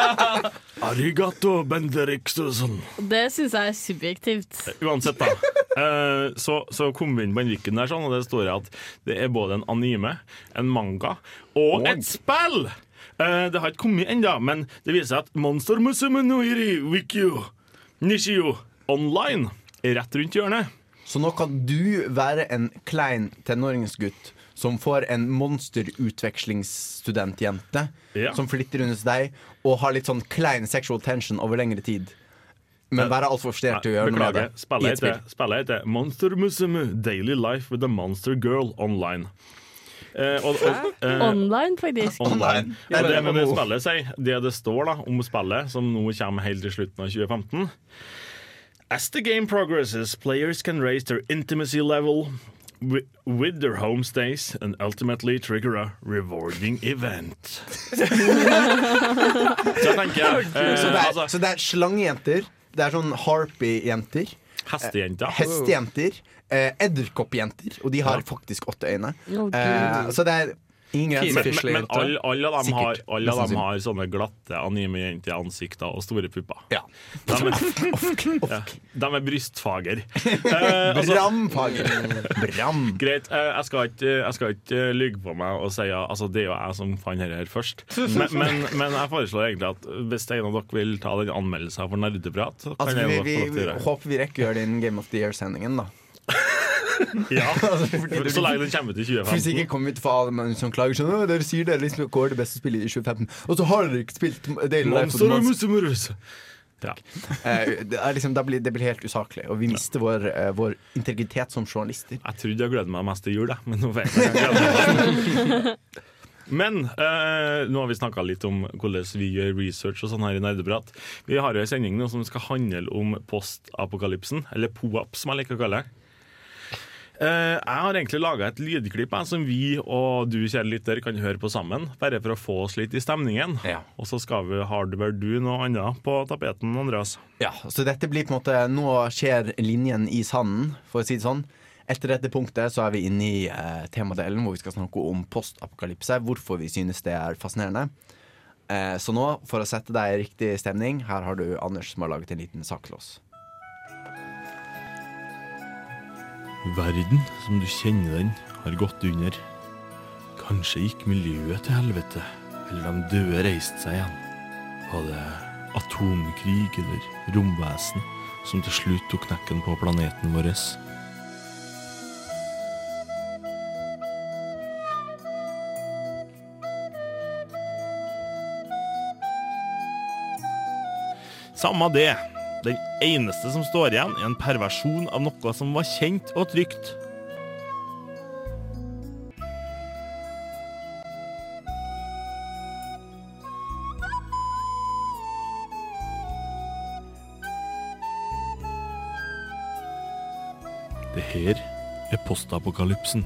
[SPEAKER 3] <laughs>
[SPEAKER 6] Arigato Benderikstusen.
[SPEAKER 5] Det syns jeg er subjektivt.
[SPEAKER 6] Uansett, da. Eh, så, så kom vi inn på den viken der, sånn, og det står at det er både en anime, en manga og et spill! Eh, det har ikke kommet ennå, men det viser seg at Monster Musume Noiri Wikio Nishio Online er rett rundt hjørnet.
[SPEAKER 4] Så nå kan du være en klein tenåringsgutt som får en monsterutvekslingsstudentjente
[SPEAKER 6] Ja.
[SPEAKER 4] som flytter under deg og har litt sånn klein sexual tension over lengre tid. Men være altfor frustrert til å gjøre noe med det.
[SPEAKER 6] Spillet
[SPEAKER 4] et spill.
[SPEAKER 6] heter, spillet Monster Musume Daily Life with a Monster Girl Online. Eh, og, og, eh,
[SPEAKER 5] Online, faktisk.
[SPEAKER 6] Online.
[SPEAKER 4] Ja, det
[SPEAKER 6] det, det spillet sier, det det står da om spillet, som nå kommer helt til slutten av 2015 As the game progresses, players can raise their intimacy level wi- with their homestays and ultimately trigger a rewarding event. <laughs> Så tenker jeg eh,
[SPEAKER 4] Så det er,
[SPEAKER 6] altså,
[SPEAKER 4] så det er slangjenter. det er sånn harpy-jenter,
[SPEAKER 6] Hestejenter.
[SPEAKER 4] hestejenter, eh, edderkoppjenter, og de har faktisk åtte øyne.
[SPEAKER 5] Å, Gud.
[SPEAKER 4] Eh, så det er ingen
[SPEAKER 6] Men, men, men alle, alle, av dem har, alle av dem har sånne glatte anime-jenter i ansikter og store pupper.
[SPEAKER 4] Ja.
[SPEAKER 6] De er, <laughs> ja, de er brystfager. <laughs> Eh, altså,
[SPEAKER 4] Bramfager. Bram.
[SPEAKER 6] Greit, eh, jeg skal ikke, jeg skal ikke eh, lyge på meg og si at altså, det er jo jeg som fant dette her først. <laughs> Men, men, men jeg foreslår egentlig at hvis en av dere vil ta den anmeldelsen for nerdeprat,
[SPEAKER 4] Altså, vi, vi, vi håper vi rekker å gjøre den Game of the Year-sendingen, da. <laughs>
[SPEAKER 6] Ja, <laughs>
[SPEAKER 4] for
[SPEAKER 6] så lenge den kommer til
[SPEAKER 4] 2015. Hvis ikke kommer vi til å få alle menn som klager sånn Dere sier dere liksom går det beste spillet i 2015, og så har dere ikke spilt Daily Life of.
[SPEAKER 6] Ja.
[SPEAKER 4] Eh, det, liksom, det, blir, det blir helt usaklig, og vi mister vår, eh, vår integritet som journalister.
[SPEAKER 6] Jeg trodde jeg gledet meg mest til jul, men nå vet jeg ikke. Men eh, nå har vi snakka litt om hvordan vi gjør research og sånn her i Nerdeprat. Vi har jo en sending nå som skal handle om postapokalypsen, eller POAP, som jeg liker å kalle det. Eh, jeg har egentlig laga et lydklipp som vi og du, kjære lytter, kan høre på sammen. Bare for å få oss litt i stemningen.
[SPEAKER 4] Ja.
[SPEAKER 6] Og så skal vi hardware du noe annet på tapeten, Andreas.
[SPEAKER 4] Ja, så dette blir på en måte Nå skjer linjen i sanden, for å si det sånn. Etter dette punktet så er vi inne i eh, temadelen hvor vi skal snakke om postapokalypse. Hvorfor vi synes det er fascinerende. Eh, så nå, for å sette deg i riktig stemning, her har du Anders som har laget en liten sak til oss.
[SPEAKER 6] Verden som du kjenner den, har gått under. Kanskje gikk miljøet til helvete, eller de døde reiste seg igjen. Var det atomkrig eller romvesen som til slutt tok knekken på planeten vår? Samme det. Den eneste som står igjen, er en perversjon av noe som var kjent og trygt. Det her er postapokalypsen.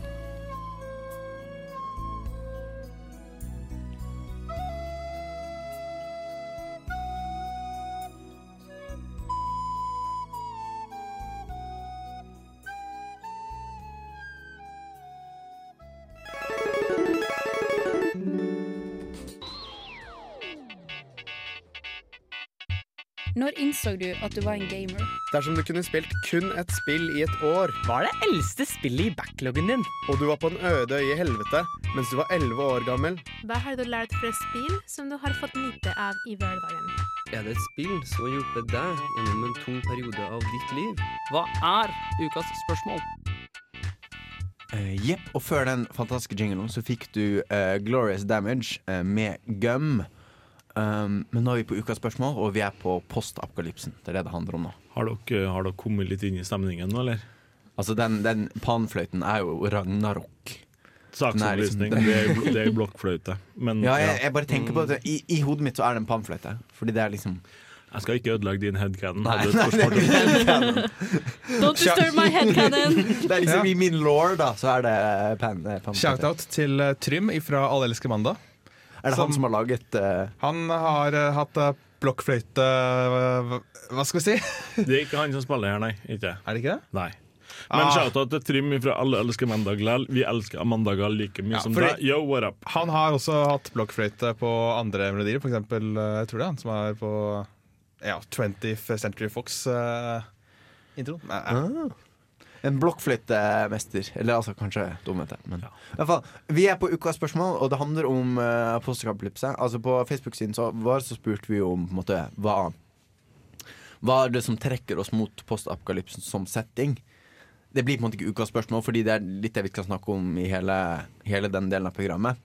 [SPEAKER 8] Når innså du at du var en gamer?
[SPEAKER 9] Dersom du kunne spilt kun et spill i et år,
[SPEAKER 10] Hva er det eldste spillet i backloggen din?
[SPEAKER 9] og du var på en øde øye i helvete mens du var 11 år gammel,
[SPEAKER 11] Hva har du lært fra spill som du har fått nyte av i hverdagen?
[SPEAKER 12] Er det et spill som har hjulpet deg gjennom en tung periode av ditt liv?
[SPEAKER 10] Hva er ukas spørsmål?
[SPEAKER 4] Uh, og før den fantastiske jinglen så fikk du uh, Glorious Damage uh, med Gum. Um, men nå er vi på ukas spørsmål, og vi er på postapokalypsen. Det er det det handler om nå.
[SPEAKER 6] Har dere, har dere kommet litt inn i stemningen nå, eller?
[SPEAKER 4] Altså, den, den panfløyten er jo Ragnarok.
[SPEAKER 6] Saksopplysning.
[SPEAKER 4] Liksom,
[SPEAKER 6] Det er, det er blokkfløyte. Men
[SPEAKER 4] Ja,
[SPEAKER 6] ja,
[SPEAKER 4] jeg, jeg bare tenker på det I, I hodet mitt så er det en panfløyte. Fordi det er liksom
[SPEAKER 6] jeg skal ikke ødelegge din headcanon.
[SPEAKER 4] Nei, <laughs> det er
[SPEAKER 5] Don't disturb my headcanon. <laughs>
[SPEAKER 4] Det er liksom I min law, da, så er det eh, pan, eh, panfløyte.
[SPEAKER 7] Shoutout til eh, Trym fra Alle elsker mandag.
[SPEAKER 4] Er det han som har laget uh...
[SPEAKER 7] Han har uh, hatt uh, blokkfløyte Hva skal vi si? <laughs>
[SPEAKER 6] Det er ikke han som spiller her, nei. Ikke.
[SPEAKER 7] Er det ikke det?
[SPEAKER 6] Nei. Men
[SPEAKER 7] Ah.
[SPEAKER 6] shout-out til Trym fra Alle elsker mandager. Vi elsker mandager like mye
[SPEAKER 7] Ja,
[SPEAKER 6] som deg. Yo, what up?
[SPEAKER 7] Han har også hatt blokkfløyte på andre melodier. Eh, jeg tror det er han som er på ja, 20th Century Fox-introen.
[SPEAKER 4] Ah. En blokkfløytemester. Eller altså kanskje dumhete. Men i hvert fall, vi er på ukas spørsmål, og det handler om uh, postapokalypse. Altså På Facebook-siden så, vår så spurte vi om på en måte, hva Hva er det som trekker oss mot postapokalypsen som setting. Det blir på en måte ikke ukas spørsmål, fordi det er litt det vi skal snakke om i hele, hele den delen av programmet.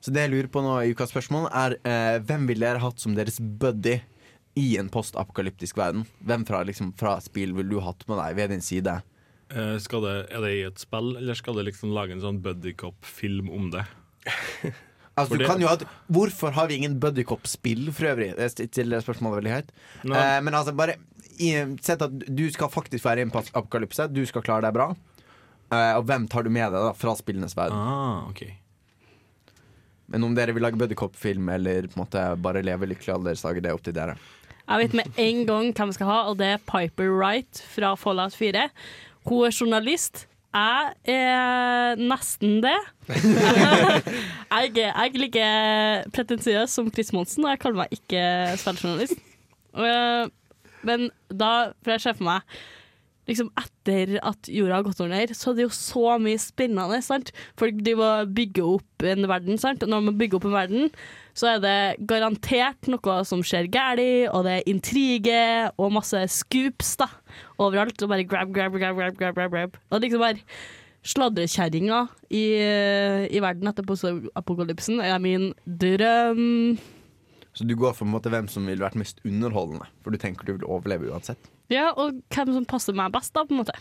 [SPEAKER 4] Så det jeg lurer på nå i ukas spørsmål, er eh, hvem ville dere hatt som deres buddy i en postapokalyptisk verden? Hvem fra, liksom, fra spill ville du hatt med deg ved din side?
[SPEAKER 6] Eh, skal det, er det i et spill, eller skal det liksom lage en sånn buddycop-film om det? <laughs>
[SPEAKER 4] Altså, du
[SPEAKER 6] det-
[SPEAKER 4] kan jo ha, hvorfor har vi ingen buddycop-spill for øvrig? Jeg stiller spørsmålet veldig høyt.
[SPEAKER 6] No.
[SPEAKER 4] Eh, men altså, bare i, sett at du skal faktisk være i en pas- apokalypse. Du skal klare deg bra. Eh, og hvem tar du med deg da fra spillenes verden?
[SPEAKER 6] Ah, okay.
[SPEAKER 4] Men om dere vil lage buddycop-film eller på en måte bare leve lykkelig aldersdager, det er opp til dere.
[SPEAKER 5] Jeg vet med en gang hvem vi skal ha, og det er Piper Wright fra Fallout 4. Hun er journalist. Jeg er nesten det. <laughs> jeg, er, jeg like pretensiøs som Chris Monsen, og jeg kaller meg ikke spilljournalist. Eh, Men da, for jeg ser for meg liksom etter at jorda har gått under, så er det jo så mye spennende. sant? Folk driver og bygger opp en verden, sant? og når man bygger opp en verden, så er det garantert noe som skjer galt, og det er intriger og masse scoops da, overalt. Og bare grab, grab, grab, grab, grab, grab, grab. Og liksom bare sladrekjerringa i, i verden etter apokalypsen er min drøm.
[SPEAKER 4] Så du går for en måte hvem som ville vært mest underholdende, for du tenker du vil overleve uansett.
[SPEAKER 5] Ja, og hvem som passer meg best, da, på en måte.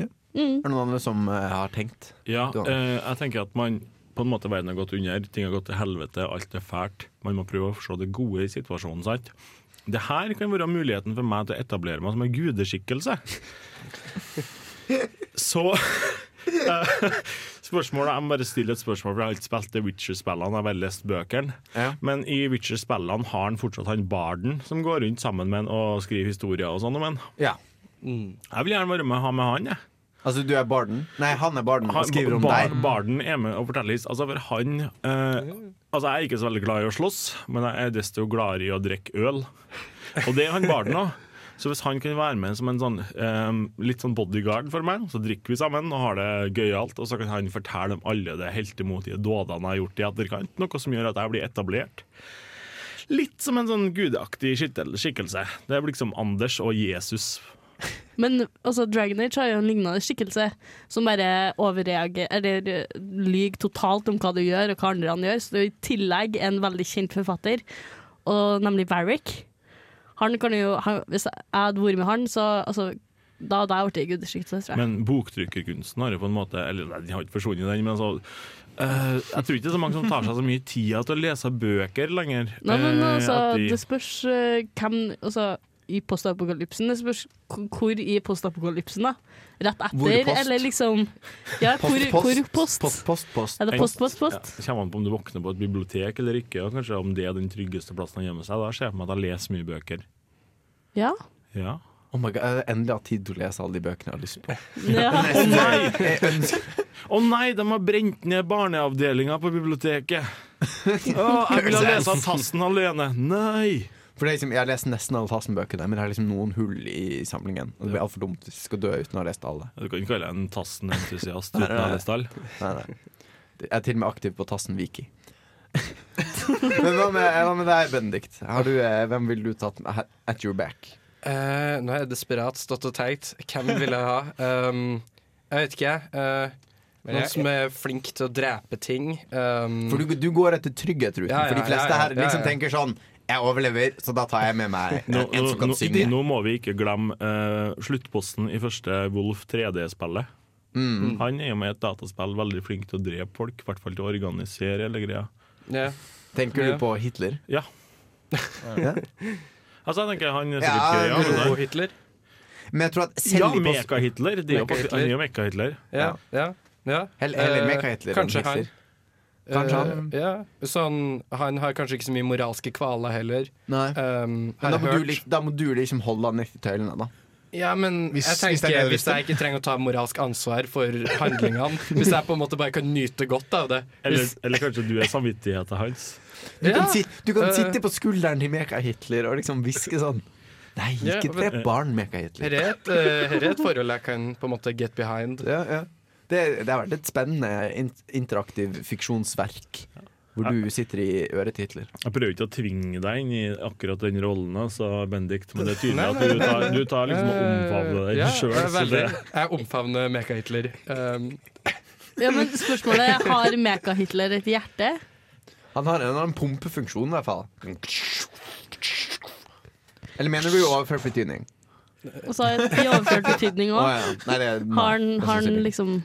[SPEAKER 4] Ja.
[SPEAKER 5] Mm.
[SPEAKER 4] Er det noen andre som uh, har tenkt?
[SPEAKER 6] Ja, eh, jeg tenker at man på en måte verden har gått under, ting har gått til helvete, alt er fælt. Man må prøve å se det gode i situasjonen, sant? Det her kan være muligheten for meg til å etablere meg som en gudeskikkelse. Så eh, Spørsmålet, Jeg må bare stille et spørsmål, for jeg har ikke spilt The Witcher-spillene. Jeg har bare lest bøkene. Men i Witcher-spillene har han fortsatt han barden som går rundt sammen med han og skriver historier og sånn om han.
[SPEAKER 4] Ja.
[SPEAKER 6] Jeg vil gjerne være med ha med han, jeg.
[SPEAKER 4] Altså, du er barden? Nei, han er barden og skriver om
[SPEAKER 6] bar-
[SPEAKER 4] deg.
[SPEAKER 6] Barden er med og forteller Altså, for han eh, Altså, jeg er ikke så veldig glad i å slåss, men jeg er desto gladere i å drikke øl. Og det er han barden òg. Så hvis han kan være med som en sånn eh, litt sånn bodyguard for meg, så drikker vi sammen og har det gøyalt, og så kan han fortelle om alle de heltemodige dådene jeg har gjort i etterkant, noe som gjør at jeg blir etablert. Litt som en sånn gudaktig skikkelse. Det er liksom Anders og Jesus.
[SPEAKER 5] Men altså, Dragon Age har jo en lignende skikkelse som bare overreagerer Eller eh, lyver totalt om hva du gjør, og hva andre han gjør. Så det er i tillegg en veldig kjent forfatter, og nemlig Varric. Han kan jo, han, hvis jeg hadde vært med han, så altså, da hadde jeg blitt gudeskikkelse, tror jeg.
[SPEAKER 6] Men boktrykkerkunsten har jo på en måte Eller nei, de har ikke forsvunnet den, men altså Uh, Jeg tror ikke det er så mange som tar seg så mye tid til å lese bøker lenger.
[SPEAKER 5] Nei, men
[SPEAKER 6] Eh,
[SPEAKER 5] altså,
[SPEAKER 6] de-
[SPEAKER 5] det spørs uh, hvem Altså, i postapokalypsen. Det spørs hvor i postapokalypsen, da. Rett etter,
[SPEAKER 6] Hvor post?
[SPEAKER 5] eller liksom Ja, hvor, hvor post?
[SPEAKER 4] Post, post, post.
[SPEAKER 5] Er det post, post, post?
[SPEAKER 6] Ja, det kommer an på om du våkner på et bibliotek eller ikke, og kanskje om det er den tryggeste plassen å gjemme seg. Da ser jeg for meg at jeg leser mye bøker.
[SPEAKER 5] Ja.
[SPEAKER 6] Ja.
[SPEAKER 4] Oh my God, jeg har endelig hatt tid til å lese alle de bøkene jeg har lyst på.
[SPEAKER 5] Ja. <laughs>
[SPEAKER 6] Å nei! Å nei, de har brent ned barneavdelinga på biblioteket! <laughs> Å, jeg vil ha lese Tassen alene. Nei!
[SPEAKER 4] For det er liksom, Jeg har lest nesten alle Tassen-bøkene, men det er liksom noen hull i samlingen. Og Det blir altfor dumt hvis jeg skal dø uten å ha lest alle.
[SPEAKER 6] Du kan ikke kalle deg en Tassen-entusiast <laughs>
[SPEAKER 4] Nei,
[SPEAKER 6] uten å ha lest alle.
[SPEAKER 4] Nei, nei. Jeg er til og med aktiv på Tassen Viki. <laughs> men hva med, hva med deg, Benedikt? Har du, eh, hvem ville du tatt at your back?
[SPEAKER 3] Uh, nå har jeg desperat stått og tenkt. Hvem vil jeg ha? <laughs> Um, jeg vet ikke. Uh, noen
[SPEAKER 4] jeg-
[SPEAKER 3] som er flink til å drepe ting. Um,
[SPEAKER 4] For du, du går etter trygghetsruten.
[SPEAKER 3] Ja, ja,
[SPEAKER 4] for de fleste
[SPEAKER 3] ja, ja,
[SPEAKER 4] her liksom
[SPEAKER 3] ja, ja.
[SPEAKER 4] tenker sånn Jeg overlever, så da tar jeg med meg <laughs> en,
[SPEAKER 6] Nå,
[SPEAKER 4] en som kan
[SPEAKER 6] nå,
[SPEAKER 4] synge.
[SPEAKER 6] nå må vi ikke glemme uh, sluttposten i første Wolf 3D-spillet.
[SPEAKER 4] Mm.
[SPEAKER 6] Han er jo med i et dataspill veldig flink til å drepe folk, i hvert fall til å organisere hele greia.
[SPEAKER 3] Yeah.
[SPEAKER 4] Tenker du på Hitler?
[SPEAKER 6] Ja. <laughs>
[SPEAKER 4] Ja.
[SPEAKER 6] Altså, jeg tenker han er sikkert ja, er-
[SPEAKER 3] Og Hitler.
[SPEAKER 4] Men jeg tror at
[SPEAKER 6] Ja, Meka-Hitler. Er Han er jo Meka-Hitler.
[SPEAKER 3] Ja, ja, ja.
[SPEAKER 4] Heller, heller
[SPEAKER 3] Eh,
[SPEAKER 4] Meka-Hitler enn
[SPEAKER 3] kanskje han.
[SPEAKER 4] Kanskje
[SPEAKER 3] han.
[SPEAKER 4] han
[SPEAKER 3] yeah. sånn, han har kanskje ikke så mye moralske kvaler heller.
[SPEAKER 4] Nei.
[SPEAKER 3] Um,
[SPEAKER 4] Men da må, du, da må du liksom holde han i tøylene, da.
[SPEAKER 3] Ja, men
[SPEAKER 7] Hvis-
[SPEAKER 3] jeg
[SPEAKER 7] er
[SPEAKER 3] tenker
[SPEAKER 7] hvis,
[SPEAKER 3] hvis jeg ikke trenger å ta moralsk ansvar for handlingene <laughs> Hvis jeg på en måte bare kan nyte godt av det
[SPEAKER 6] Eller,
[SPEAKER 3] hvis,
[SPEAKER 6] eller kanskje du er samvittigheten hans.
[SPEAKER 4] Du
[SPEAKER 3] Ja.
[SPEAKER 4] kan, si, du kan
[SPEAKER 3] uh,
[SPEAKER 4] sitte på skulderen til Meka Hitler og liksom hviske sånn Nei, ikke drep ja, barn, Meka Hitler.
[SPEAKER 3] Her er et, uh, her er et forhold jeg kan på en måte get behind.
[SPEAKER 4] Ja, ja. Det, det har vært et spennende interaktiv fiksjonsverk. Hvor du sitter i øret til Hitler.
[SPEAKER 6] Jeg prøver ikke å tvinge deg inn i akkurat den rollen, sa Bendik, men det er tydelig at du tar, du tar liksom og omfavner den
[SPEAKER 3] Ja,
[SPEAKER 6] sjøl.
[SPEAKER 3] jeg Jeg omfavner Meka Hitler. Um,
[SPEAKER 5] Ja, men spørsmålet er, har Meka-Hitler et hjerte?
[SPEAKER 4] Han har en eller annen pumpefunksjon, i hvert fall. Eller mener du i overført betydning?
[SPEAKER 5] Og så i overført betydning òg.
[SPEAKER 4] Oh, ja.
[SPEAKER 5] Har han, har liksom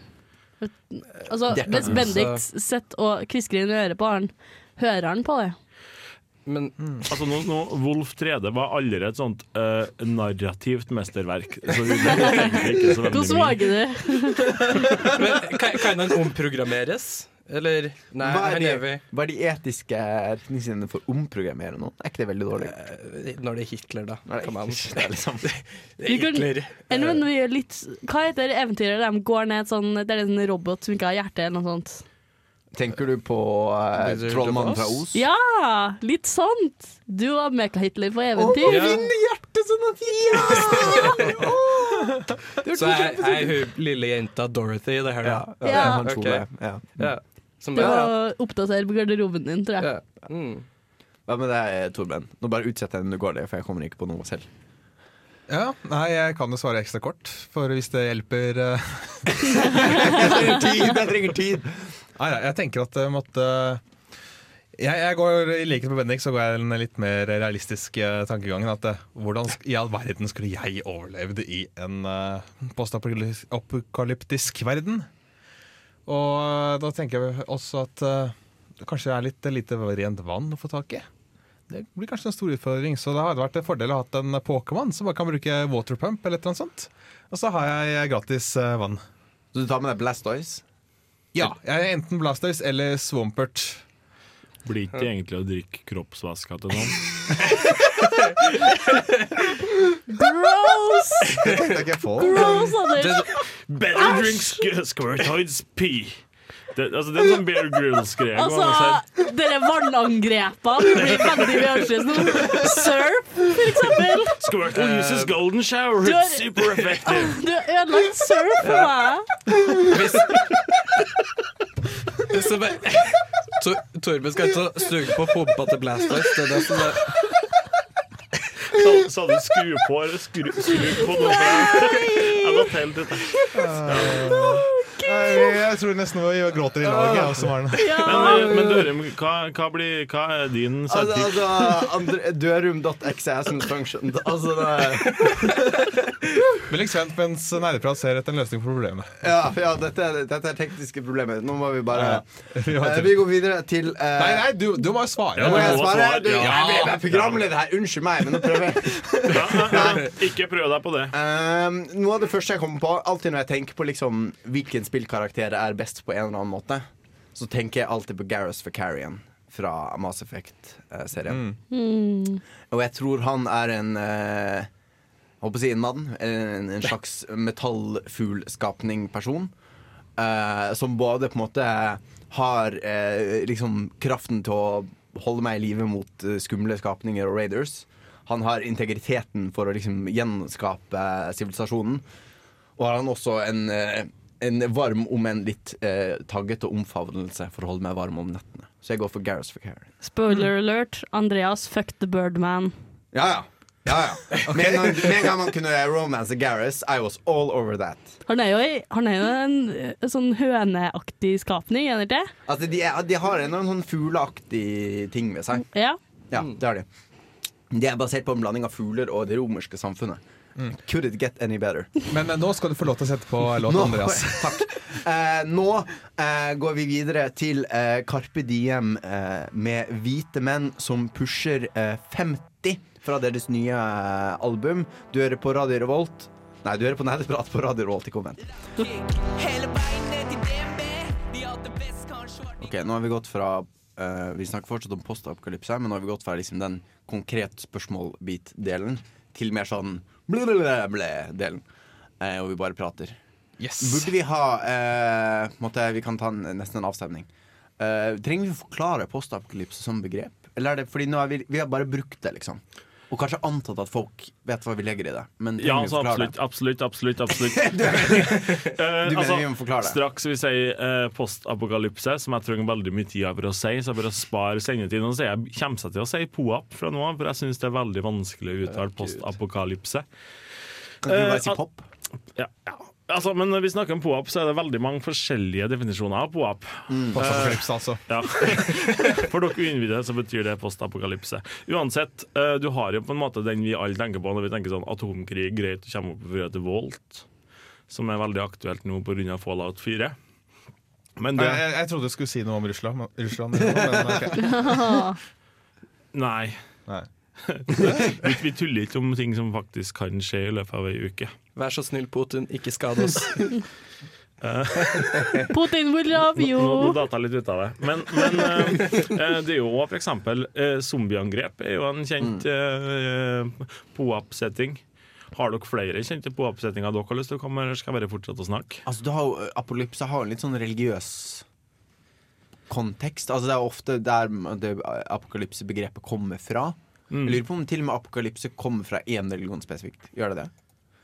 [SPEAKER 5] Altså, Hvis Bendik sitter og kvisker inn i øret på han, hører han på det?
[SPEAKER 3] men
[SPEAKER 6] Altså nå, nå, Wolf 3D var aldri et sånt uh, narrativt mesterverk. Så det, det ikke så <laughs> veldig
[SPEAKER 5] Hvordan
[SPEAKER 6] mye.
[SPEAKER 5] våger du? <laughs>
[SPEAKER 3] Men kan, kan han omprogrammeres? Eller Nei,
[SPEAKER 4] Hva er,
[SPEAKER 3] er
[SPEAKER 4] de, hva er de etiske retningslinjene for å omprogrammere noe? Er ikke det veldig dårlig?
[SPEAKER 3] Eh, Når det er Hitler, da. On.
[SPEAKER 4] det er liksom <laughs>
[SPEAKER 3] Det er
[SPEAKER 5] kan-
[SPEAKER 3] Hitler.
[SPEAKER 5] Eller vi gjør litt Hva heter eventyret der de går ned sånn Det er en robot som ikke har hjerte, eller noe sånt?
[SPEAKER 4] Tenker du på uh, Trollmannen fra Os?
[SPEAKER 5] Ja! Litt sånt! Du og Meka-Hitler på eventyr.
[SPEAKER 3] Ja.
[SPEAKER 4] hjertet sånn at ja! <laughs>
[SPEAKER 3] Så jeg er hun lille jenta Dorothy i det her,
[SPEAKER 4] Ja,
[SPEAKER 3] da.
[SPEAKER 4] ja,
[SPEAKER 5] Ja.
[SPEAKER 4] han tror
[SPEAKER 3] Ok.
[SPEAKER 4] det. Ja.
[SPEAKER 3] Ja. Som bare,
[SPEAKER 5] må oppdatere på garderoben din, tror jeg.
[SPEAKER 3] ja. Mm.
[SPEAKER 4] Hva med deg, Torben? Nå bare utsett den du går det, for jeg kommer ikke på noe selv.
[SPEAKER 7] Ja, nei, jeg kan jo svare ekstra kort, for hvis det hjelper eh, <laughs>
[SPEAKER 4] Jeg trenger tid! Jeg trenger tid!
[SPEAKER 7] Nei, jeg tenker at jeg måtte jeg, jeg går, I likhet med Bendik så går jeg en litt mer realistisk eh, tankegangen. At eh, hvordan i all verden skulle jeg overlevd i en uh, postapokalyptisk verden? Og eh, da tenker jeg også at eh, det kanskje er litt lite rent vann å få tak i. Det blir kanskje en stor utfordring, så det hadde vært en fordel å ha hatt en Pokémon som bare kan bruke waterpump eller annet sånt. Og så har jeg gratis uh, vann.
[SPEAKER 4] Så du tar med deg Blastoise?
[SPEAKER 7] Ja, jeg er enten Blastoise eller Swampert.
[SPEAKER 6] Blir ikke egentlig å drikke kroppsvæska til noen.
[SPEAKER 5] Gross!
[SPEAKER 4] Det tenkte jeg ikke på.
[SPEAKER 5] Gross, Anders!
[SPEAKER 6] Better drink sk Squirtoids pee. Det, altså, det er en sånn Bear si.
[SPEAKER 5] Altså, dere vannangrepene blir veldig annerledes nå. Surf, for eksempel.
[SPEAKER 6] Squirtle uses golden shower.
[SPEAKER 5] Du har-
[SPEAKER 6] It's super effective. <laughs>
[SPEAKER 5] Du har ødelagt surf for meg.
[SPEAKER 3] Hvis <laughs> Så bare, Tor, Torben skal ikke suge på pumpa til Blastoise. Det er det som er
[SPEAKER 6] Sa, sa du skru på eller skru, skru på noe? <laughs> Jeg datt helt ut.
[SPEAKER 7] Jeg tror nesten vi gråter i lag, Ja. også,
[SPEAKER 6] Men, men Dørum, hva, hva, blir, hva er din
[SPEAKER 4] Altså,
[SPEAKER 6] sidekick?
[SPEAKER 4] altså andre, Dørum.exe hasn't function. Altså, det, <laughs>
[SPEAKER 7] Veldig spent mens nerdeprat ser etter en løsning på problemet.
[SPEAKER 4] ja, ja dette, er, dette er tekniske problemer. Nå må vi bare <laughs>
[SPEAKER 7] Vi har
[SPEAKER 4] Eh, Vi går videre til uh,
[SPEAKER 7] Nei, nei, du, du må jo svare.
[SPEAKER 6] Ja,
[SPEAKER 4] Må jeg svare?
[SPEAKER 6] svare.
[SPEAKER 4] Du,
[SPEAKER 6] Ja.
[SPEAKER 4] jeg jeg er programleder her. Unnskyld meg, men nå prøver jeg. <laughs>
[SPEAKER 6] Ja, ja, ja. Ikke prøv deg på det.
[SPEAKER 4] Um, noe av det første jeg kommer på Alltid når jeg tenker på liksom, hvilken spillkarakter er best på en eller annen måte, så tenker jeg alltid på Gareth Facarian fra Mass Effect-serien.
[SPEAKER 5] Mm.
[SPEAKER 4] Og jeg tror han er en uh, Håper å si en mann. En, en slags metallfuglskapning-person. eh, som både på en måte har eh, liksom kraften til å holde meg i live mot eh, skumle skapninger og raiders. Han har integriteten for å liksom gjenskape sivilisasjonen. Og har han også en, eh, en varm, om en litt eh, taggete omfavnelse for å holde meg varm om nettene. Så jeg går for Gareth Facarian.
[SPEAKER 5] Spoiler alert. Andreas fuck the Birdman.
[SPEAKER 4] Ja, ja. ja, ja. <laughs> Med, en gang, med en gang man kunne romance Gareth, I was all over that.
[SPEAKER 5] Han er jo, han er jo en, en sånn høneaktig skapning, er han ikke det?
[SPEAKER 4] Altså, de, er, de har en sånn fugleaktig ting ved seg.
[SPEAKER 5] Ja.
[SPEAKER 4] Ja, det har de. De er basert på en blanding av fugler og det romerske samfunnet. Could it get any better?
[SPEAKER 7] Men men, nå skal du få lov til å sette på låt,
[SPEAKER 4] Nå,
[SPEAKER 7] Andreas.
[SPEAKER 4] takk. <laughs> Eh, nå eh, går vi videre til eh, Carpe Diem eh, med hvite menn som pusher eh, 50 fra deres nye eh, album. Du hører på Radio Revolt. Nei, du hører på Nerdeprat på Radio Revolt i Konvent. Ok, Nå har vi gått fra eh, Vi snakker fortsatt om postapokalypse, men nå har vi gått fra liksom den konkret spørsmål-bit-delen til mer sånn ble-ble-ble-delen. Eh, og vi bare prater. Burde vi ha eh, måtte, Vi kan ta en, nesten en avstemning. Eh, trenger vi å forklare postapokalypse som begrep? Eller er det fordi nå er vi, vi har bare brukt det, liksom? Og kanskje antatt at folk vet hva vi legger i det. Men
[SPEAKER 6] Ja, altså, absolutt, absolutt, absolutt. absolutt. <laughs>
[SPEAKER 4] Du
[SPEAKER 6] du
[SPEAKER 4] mener vi må forklare det?
[SPEAKER 6] Straks vi sier eh, postapokalypse, som jeg trenger veldig mye tid for å si, så jeg bare spare sendetiden. Og så jeg, kommer jeg til å si poap fra nå av, for jeg syns det er veldig vanskelig å uttale postapokalypse.
[SPEAKER 4] Kan du bare
[SPEAKER 6] Eh,
[SPEAKER 4] si pop?
[SPEAKER 6] Ja, ja. Altså, men når vi snakker om poap, så er det veldig mange forskjellige definisjoner av poap.
[SPEAKER 4] Mm.
[SPEAKER 7] Postapokalypse, altså.
[SPEAKER 6] Ja. For dere uinnvidde så betyr det postapokalypse. Uansett, eh, du har jo på en måte den vi alle tenker på når vi tenker sånn atomkrig, greit å komme opp fra til Volt, som er veldig aktuelt nå pga. Fallout 4. Men det
[SPEAKER 7] Jeg, jeg, jeg trodde du skulle si noe om Russland. men- Russland men, okay. <laughs>
[SPEAKER 6] Nei.
[SPEAKER 7] Nei. <laughs>
[SPEAKER 6] vi, vi tuller ikke om ting som faktisk kan skje i løpet av ei uke.
[SPEAKER 3] Vær så snill, Putin, ikke skad oss. <laughs>
[SPEAKER 6] Eh,
[SPEAKER 5] Putin will love <laughs> you!
[SPEAKER 6] Nå, nå data litt ut av det. Men, men eh, det er jo f.eks. eh, zombieangrep er jo en kjent eh, poap-setting. Har dere flere kjente poap-settinger dere har lyst til å komme med, eller skal jeg bare fortsette å snakke?
[SPEAKER 4] Altså, du har, jo- har jo en litt sånn religiøs kontekst. Altså, det er ofte der det apokalypsebegrepet kommer fra.
[SPEAKER 6] Mm.
[SPEAKER 4] Jeg lurer på om til og med apokalypse kommer fra én religion spesifikt. Gjør det det?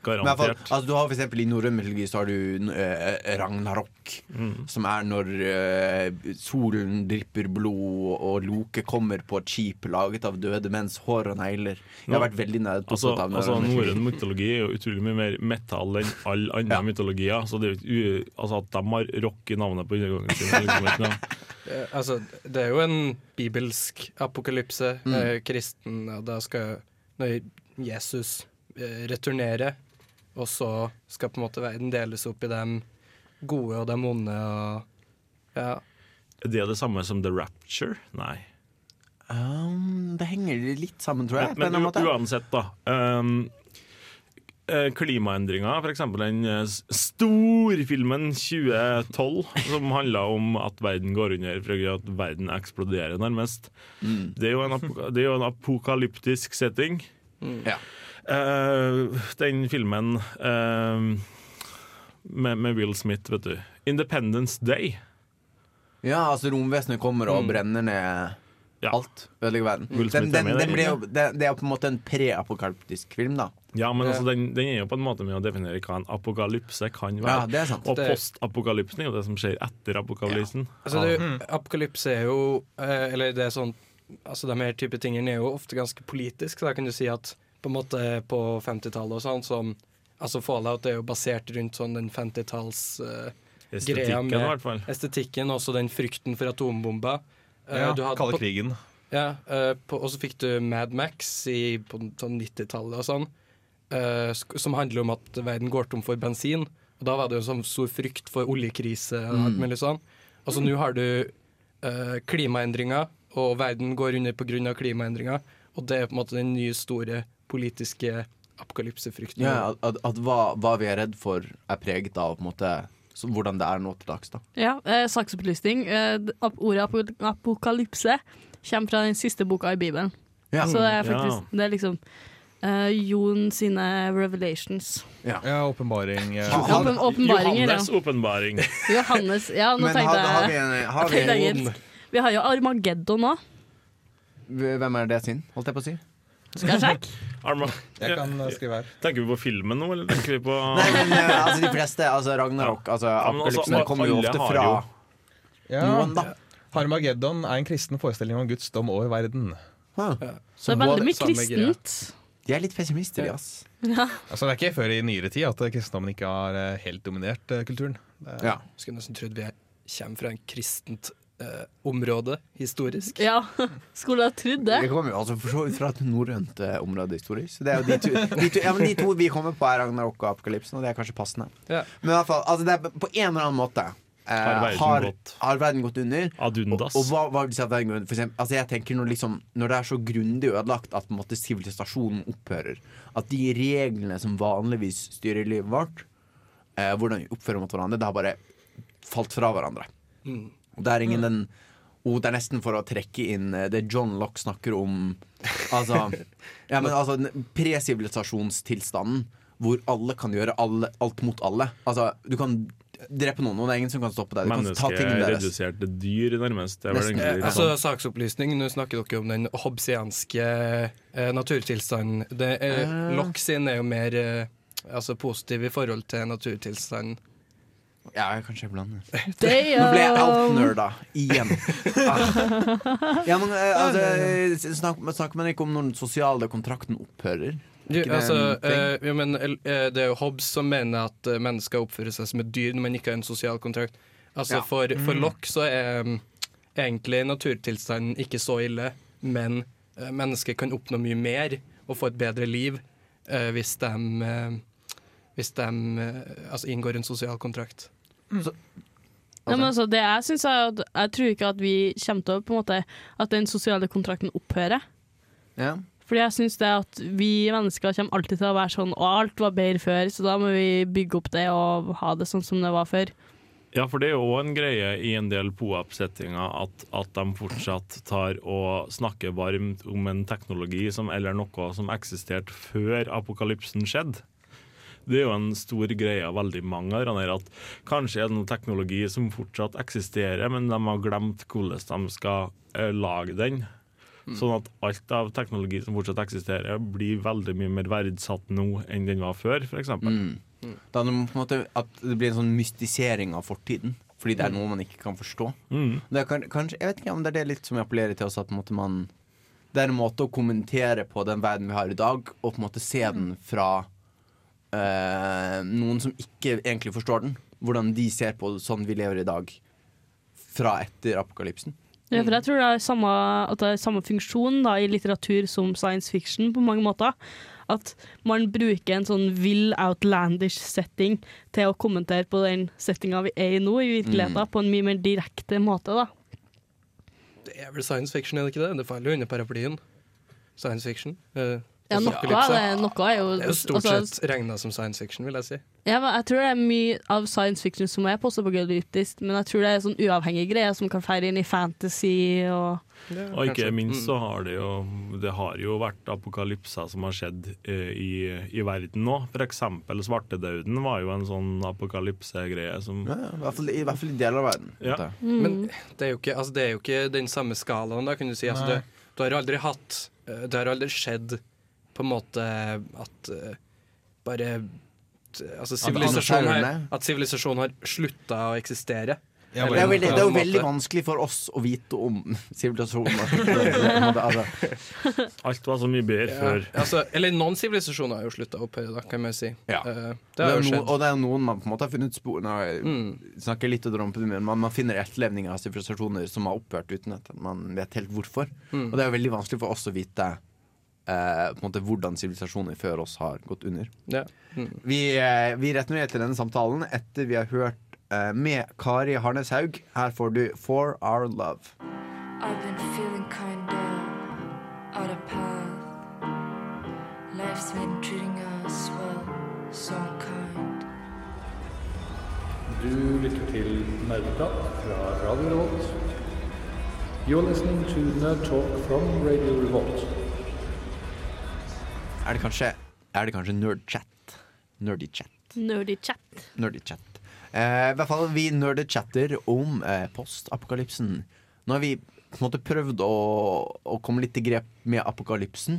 [SPEAKER 4] Men
[SPEAKER 6] Garantert.
[SPEAKER 4] fall, altså, du har for eksempel I norrøn mytologi så har du eh, Ragnarok,
[SPEAKER 6] Mm.
[SPEAKER 4] som er når eh, solen drypper blod, og Loke kommer på et skip laget av døde menns hår og negler. Jeg har vært veldig nær på
[SPEAKER 6] Altså,
[SPEAKER 4] av
[SPEAKER 6] altså
[SPEAKER 4] norrøn mytologi.
[SPEAKER 6] Er jo utrolig mye mer metal enn alle andre mytologier. Så det er jo altså at de har rock i navnet på undergangen sin. liksom. <laughs>
[SPEAKER 3] Eh, altså, det er jo en bibelsk apokalypse.
[SPEAKER 6] Mm.
[SPEAKER 3] Eh, kristen, og da skal når Jesus returnere returnerer, og så skal på en måte verden deles opp i dem gode og dem onde. Og, ja.
[SPEAKER 6] Er det det samme som The Rapture? Nei.
[SPEAKER 4] Um, det henger litt sammen, tror jeg.
[SPEAKER 6] Men, men uansett, da. Um, eh, klimaendringer, f.eks. den eh, storfilmen 2012, som handla om at verden går under fordi at verden eksploderer, nærmest.
[SPEAKER 4] Mm.
[SPEAKER 6] Det, er jo en det er jo en apokalyptisk setting.
[SPEAKER 4] Ja.
[SPEAKER 6] Eh, den filmen uh, med, med Will Smith, vet du. 'Independence Day'.
[SPEAKER 4] Ja, altså romvesenet kommer og
[SPEAKER 6] Mm.
[SPEAKER 4] brenner ned alt. Ødelegger verden.
[SPEAKER 6] Will Smith
[SPEAKER 4] Den,
[SPEAKER 6] er
[SPEAKER 4] den,
[SPEAKER 6] med
[SPEAKER 4] den jo, det, er på en måte en preapokalyptisk film, da.
[SPEAKER 6] Ja, men altså, den, den er jo på en måte med å definere hva en apokalypse kan være.
[SPEAKER 4] Ja, det er sant.
[SPEAKER 6] Og postapokalypsen er jo det som skjer etter apokalypsen.
[SPEAKER 3] Altså, det, apokalypse er jo eh, Eller det er sånn Altså, de her type tingene er jo ofte ganske politiske. Så da kan du si at på en måte på 50-tallet og sånn som Altså Fallout er jo basert rundt sånn den 50-talls uh, greia med
[SPEAKER 6] i hvert.
[SPEAKER 3] Estetikken, også den frykten for atombomber. Uh,
[SPEAKER 7] Ja,
[SPEAKER 3] du
[SPEAKER 7] kalde krigen.
[SPEAKER 3] Ja, uh, og så fikk du Mad Max i, på sånn 90-tallet og sånn, eh, sk- som handler om at verden går tom for bensin. Og da var det jo sånn stor frykt for oljekrise og alt
[SPEAKER 4] Mm.
[SPEAKER 3] mulig sånn. Og så nå har du eh, klimaendringer, og verden går under pga. klimaendringer. Og det er på en måte den nye store politiske apokalypsefrykten.
[SPEAKER 4] Ja, at, at, at hva, hva vi er redd for, er preget av på en måte så, hvordan det er nå til dags. da
[SPEAKER 5] Ja, eh, saksopplysning. Eh, ap- ordet apo apokalypse kommer fra den siste boka i Bibelen.
[SPEAKER 4] Ja.
[SPEAKER 5] Så det er
[SPEAKER 7] Ja.
[SPEAKER 5] faktisk det er liksom eh, Jon sine revelations.
[SPEAKER 4] Ja,
[SPEAKER 7] åpenbaring. eh.
[SPEAKER 5] Ja,
[SPEAKER 6] Johannes åpenbaring.
[SPEAKER 5] Johannes Ja, nå
[SPEAKER 4] Men
[SPEAKER 5] tenkte
[SPEAKER 4] har-
[SPEAKER 5] jeg
[SPEAKER 4] har vi en- har vi en-
[SPEAKER 5] Vi har jo Armageddon òg.
[SPEAKER 4] Hvem er det sin, holdt jeg på å si?
[SPEAKER 5] Skal jeg sjekke? <laughs>
[SPEAKER 6] Arma.
[SPEAKER 7] Jeg kan eh, skrive her.
[SPEAKER 6] Tenker vi på filmen nå, eller tenker vi på <laughs>
[SPEAKER 4] Nei, men eh, <laughs> altså de fleste, altså Ragnarok, altså
[SPEAKER 6] Ja, altså,
[SPEAKER 4] apokalypsen kommer jo ofte fra
[SPEAKER 7] Ja.
[SPEAKER 4] noen, da.
[SPEAKER 7] Harmageddon er en kristen forestilling om Guds dom over verden.
[SPEAKER 5] Så det er veldig mye kristent.
[SPEAKER 4] De er litt pessimister, de, ass.
[SPEAKER 5] Ja.
[SPEAKER 7] Altså, det er ikke før i nyere tid at kristendommen ikke har helt dominert kulturen. Det er-
[SPEAKER 4] Ja.
[SPEAKER 3] Skulle nesten trodd vi kommer fra en kristent eh, område historisk.
[SPEAKER 5] ja. <laughs> Skulle ha trodd det.
[SPEAKER 4] Vi kommer jo altså for så vidt fra et norrønt eh, område historisk. Så det er jo de to, de, to, ja, men de to vi kommer på, er Ragnarok og apokalypsen, og det er kanskje passende.
[SPEAKER 3] Ja.
[SPEAKER 4] Men i hvert fall, altså det er på en eller annen måte eh,
[SPEAKER 6] Har verden
[SPEAKER 4] har,
[SPEAKER 6] gått-
[SPEAKER 4] har verden gått under.
[SPEAKER 6] Adundas.
[SPEAKER 4] Og, og hva, hva vil du si at verden går under? For eksempel, altså jeg tenker når, liksom, når det er så grundig ødelagt at på en måte sivilisasjonen opphører, at de reglene som vanligvis styrer livet vårt, eh, hvordan vi oppfører mot hverandre, det har bare falt fra hverandre.
[SPEAKER 3] Mm.
[SPEAKER 4] Det er ingen den oh, Det er nesten for å trekke inn eh, det John Locke snakker om. Altså, <laughs> ja, men altså Presivilisasjonstilstanden hvor alle kan gjøre alle, alt mot alle. Altså, du kan drepe noen, og det er ingen som kan stoppe deg. Du kan ta
[SPEAKER 6] Mennesket
[SPEAKER 4] tingene
[SPEAKER 6] er
[SPEAKER 4] deres.
[SPEAKER 6] redusert til dyr, nærmest. Det
[SPEAKER 4] Nesten.
[SPEAKER 6] egentlig
[SPEAKER 3] Eh, altså,
[SPEAKER 6] sånn.
[SPEAKER 3] Saksopplysning, nå snakker dere om den hobbesianske eh, naturtilstanden. Det, eh,
[SPEAKER 4] Ah.
[SPEAKER 3] Locke sin er jo mer eh, altså, positiv i forhold til naturtilstanden.
[SPEAKER 4] Ja, kanskje jeg blander. <laughs> Nå ble jeg outnerda igjen. <laughs> Ja, men eh, altså, snak, Snakker man ikke om når den sosiale kontrakten opphører? Jo,
[SPEAKER 3] altså, eh, ja, men, eh, det er jo Hobbes som mener at eh, mennesker oppfører seg som et dyr når man ikke har en sosial kontrakt. Altså,
[SPEAKER 4] Ja.
[SPEAKER 3] for, for
[SPEAKER 4] Mm.
[SPEAKER 3] Locke så er um, egentlig naturtilstanden ikke så ille, men eh, mennesker kan oppnå mye mer og få et bedre liv eh, hvis de, eh, hvis de eh, altså, inngår en sosial kontrakt.
[SPEAKER 5] Ja, men altså, det jeg synes er at Jeg tror ikke at vi kommer til å på en måte At den sosiale kontrakten opphører.
[SPEAKER 4] Ja.
[SPEAKER 5] Fordi jeg synes det at vi mennesker kommer alltid til å være sånn Og alt var bedre før, så da må vi bygge opp det og ha det sånn som det var før.
[SPEAKER 6] Ja, for det er jo òg en greie i en del POAP-settinger at, at de fortsatt tar og snakker varmt om en teknologi som, eller noe som eksisterte før apokalypsen skjedde. Det er jo en stor greie av veldig mange av dem at kanskje er det noe teknologi som fortsatt eksisterer, men de har glemt hvordan de skal eh, lage den. Sånn at alt av teknologi som fortsatt eksisterer, blir veldig mye mer verdsatt nå enn den var før, f.eks.
[SPEAKER 4] Mm. Da er det på en måte at det blir en sånn mystisering av fortiden. Fordi det er noe man ikke kan forstå.
[SPEAKER 6] Mm.
[SPEAKER 4] Det er kan, kanskje, jeg vet ikke om det er det litt som jeg appellerer til oss at på en måte man Det er en måte å kommentere på den verden vi har i dag, og på en måte se den fra eh, noen som ikke egentlig forstår den. Hvordan de ser på sånn vi lever i dag, fra etter apokalypsen.
[SPEAKER 5] Ja, for jeg tror det er samme, at det er samme funksjon da, i litteratur som science fiction på mange måter. At man bruker en sånn vill outlandish setting til å kommentere på den settinga vi er i nå, i virkeligheten,
[SPEAKER 3] Mm.
[SPEAKER 5] på en mye mer direkte måte. da.
[SPEAKER 3] Det er vel science fiction, er det ikke det? Det faller jo under paraplyen. Science fiction. Eh,
[SPEAKER 5] Ja, noe er det- noe er jo-
[SPEAKER 3] Det er jo stort
[SPEAKER 5] altså-
[SPEAKER 3] sett regna som science fiction, vil jeg si.
[SPEAKER 5] Ja, jeg tror det er mye av science fiction som er postapokalyptisk, men jeg tror det er sånn uavhengige greier som kan feire inn i fantasy og
[SPEAKER 6] Og ikke minst
[SPEAKER 3] Mm.
[SPEAKER 6] så har det jo Det har jo vært apokalypser som har skjedd eh, i, i verden nå. For eksempel svartedauden var jo en sånn apokalypsegreie som
[SPEAKER 4] Ja, ja, i, hvert fall, I hvert fall i deler av verden.
[SPEAKER 6] Ja.
[SPEAKER 4] Mm.
[SPEAKER 3] Men det er, jo ikke, altså, det er jo ikke den samme skalaen, da, kan du si. Altså, du, du har aldri hatt eh, Det har aldri skjedd på en måte at uh, bare Altså sivilisasjonen har, at sivilisasjonen har slutta å eksistere.
[SPEAKER 4] det, er veldig, det er jo veldig vanskelig for oss å vite om <laughs> sivilisasjoner. altså, <laughs>
[SPEAKER 6] Alt var så mye bedre
[SPEAKER 3] Ja,
[SPEAKER 6] før.
[SPEAKER 3] altså, eller noen sivilisasjoner har jo slutta å opphøre, da, kan man si.
[SPEAKER 4] Ja.
[SPEAKER 3] Eh,
[SPEAKER 4] det
[SPEAKER 3] har jo
[SPEAKER 4] no, og det er noen man på en måte har funnet spor
[SPEAKER 3] Mm.
[SPEAKER 4] snakker litt om men man, man finner etterlevninger av sivilisasjoner som har opphørt uten at man vet helt hvorfor.
[SPEAKER 3] Mm.
[SPEAKER 4] Og det er jo veldig vanskelig for oss å vite eh, på en måte hvordan sivilisasjoner før oss har gått under.
[SPEAKER 3] Ja. Mm.
[SPEAKER 4] Vi, eh, vi returnerer til denne samtalen etter vi har hørt eh, med Kari Harneshaug. Her får du For Our Love.
[SPEAKER 13] I've been feeling kinda out of path. Life's been treating us well, so kind.
[SPEAKER 2] Du lytter til Nerdeprat fra Radio Revolt. You're listening to Nerd Talk from Radio Revolt.
[SPEAKER 4] Er det kanskje, er det kanskje nerdchat? Nerdy chat.
[SPEAKER 5] nerdy chat.
[SPEAKER 4] Nerdy chat. Eh, I hvert fall, vi nerdechatter om eh, postapokalypsen. Nå har vi på en måte prøvd å, å komme litt i grep med apokalypsen.